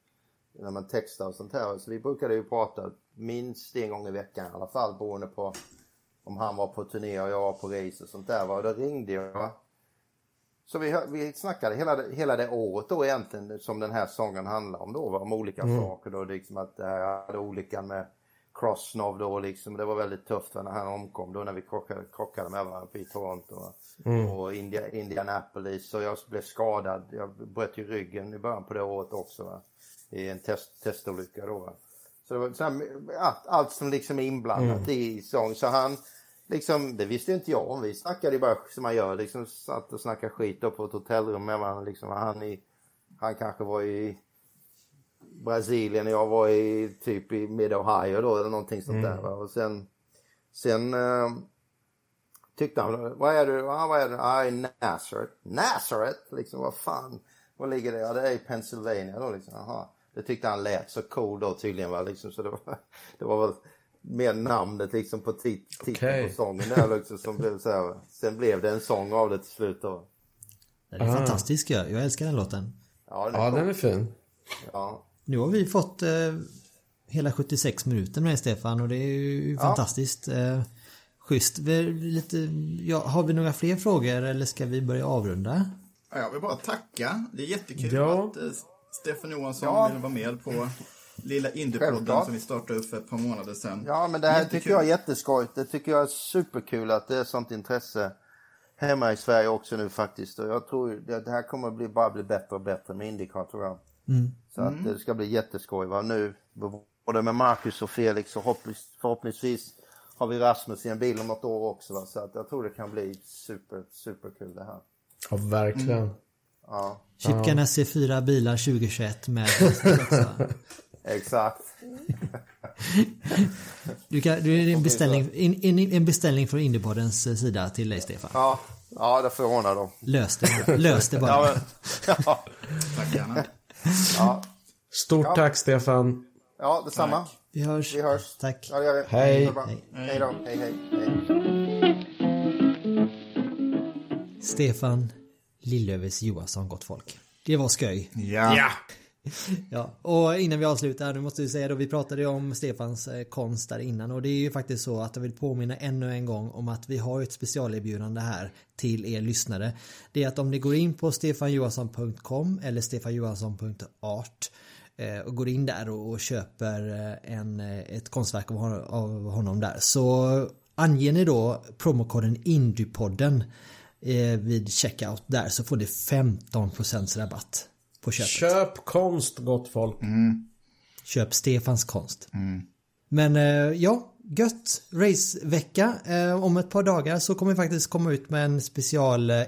när man textade och sånt här. Så vi brukade ju prata minst en gång i veckan i alla fall beroende på om han var på turné och jag var på race och sånt där. Och då ringde jag så vi, vi snackade hela, det, hela det året då egentligen som den här sången handlar om då, om olika mm. saker då, liksom att jag hade olyckan med Crossnov då liksom, det var väldigt tufft när han omkom då när vi krockade, krockade med varandra i Toronto mm. och India, Indianapolis och jag blev skadad, jag bröt ju ryggen i början på det året också va? i en test, testolycka då. Va? Så det var så här, allt, allt som liksom är inblandat mm. i sång så han liksom, det visste inte jag om. Vi snackade bara som man gör, liksom satt och snackade skit då på ett hotellrum med varandra. Liksom, han, i, han kanske var i Brasilien och jag var i typ i Mid Ohio då eller någonting sånt mm. där. Va? Och sen, sen uh, tyckte han, vad är du? Ah, vad är du? Ah, i Nazareth. Nazareth? Liksom vad fan, var ligger det? Ja det är i Pennsylvania då liksom. Aha. Det tyckte han lät så cool då tydligen va liksom så det var, det var väl mer namnet liksom på tit titeln okay. på sången där liksom som blev så här. Sen blev det en sång av det till slut då.
Den är ah. fantastisk jag. jag älskar den låten.
Ja, den är, ja, den är fin.
Ja.
Nu har vi fått eh, hela 76 minuter med Stefan och det är ju ja. fantastiskt. Eh, schysst. Lite, ja, har vi några fler frågor eller ska vi börja avrunda?
Ja, jag vill bara tacka. Det är jättekul ja. att eh, Stefan Johansson ja. vill vara med på lilla Indiepodden som vi startade upp för ett par månader sedan.
Ja, men det här Jättekul. tycker jag är jätteskojigt. Det tycker jag är superkul att det är sånt intresse hemma i Sverige också nu faktiskt. Och jag tror det här kommer att bli, bara bli bättre och bättre med Indycar tror jag. Mm. Så att mm. det ska bli jätteskoj. Va? Nu, både med Marcus och Felix och förhoppningsvis har vi Rasmus i en bil om något år också. Va? Så att jag tror det kan bli super, superkul det här.
Ja, verkligen. Mm.
Ja.
Chipkan ja. C4 bilar 2021 med
Exakt.
du kan, du är en beställning, en, en beställning från Indiepoddens eh, sida till dig Stefan.
Ja, ja det får jag ordna då.
Lös det, lös det bara.
ja, men, ja.
Tack gärna.
Ja.
Stort ja. tack Stefan.
Ja, detsamma. Tack.
Vi hörs.
Vi hörs.
Tack.
Ja, det gör vi.
Hej.
Hej. Hej då. Hej, hej, hej.
Stefan Lillövers Johansson, gott folk. Det var sköj.
Ja. ja.
Ja, och innan vi avslutar, nu måste vi säga då, vi pratade ju om Stefans eh, konst där innan och det är ju faktiskt så att jag vill påminna ännu en gång om att vi har ett specialerbjudande här till er lyssnare. Det är att om ni går in på stefanjohansson.com eller stefanjohansson.art eh, och går in där och köper eh, en, ett konstverk av honom där så anger ni då promokoden Indiepodden vid checkout där så får ni 15% rabatt på köpet.
Köp konst gott folk.
Mm.
Köp Stefans konst.
Mm.
Men eh, ja, gött racevecka. Eh, om ett par dagar så kommer vi faktiskt komma ut med en special eh,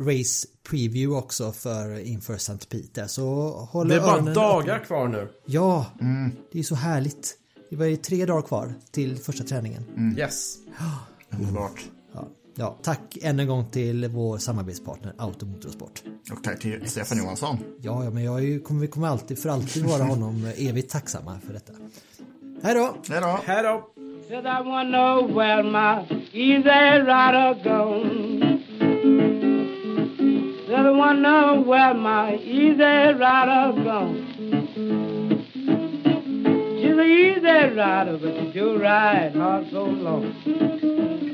race preview också för inför St. Peter. Så håll
Det är bara dagar öppna. kvar nu.
Ja,
mm.
det är så härligt. Det var ju tre dagar kvar till första träningen.
Mm. Yes.
Underbart.
Ja, tack än en gång till vår samarbetspartner Automotorsport.
Och tack till Stefan Johansson.
Ja, ja men jag är, kommer, vi kommer alltid för alltid vara honom evigt tacksamma för detta. Hej då!
Hej då!
Hej då!
Said I wanna know where my easy rider gone. Said I wanna know where my easy rider gone. She's an easy rider, but she do ride hard so long.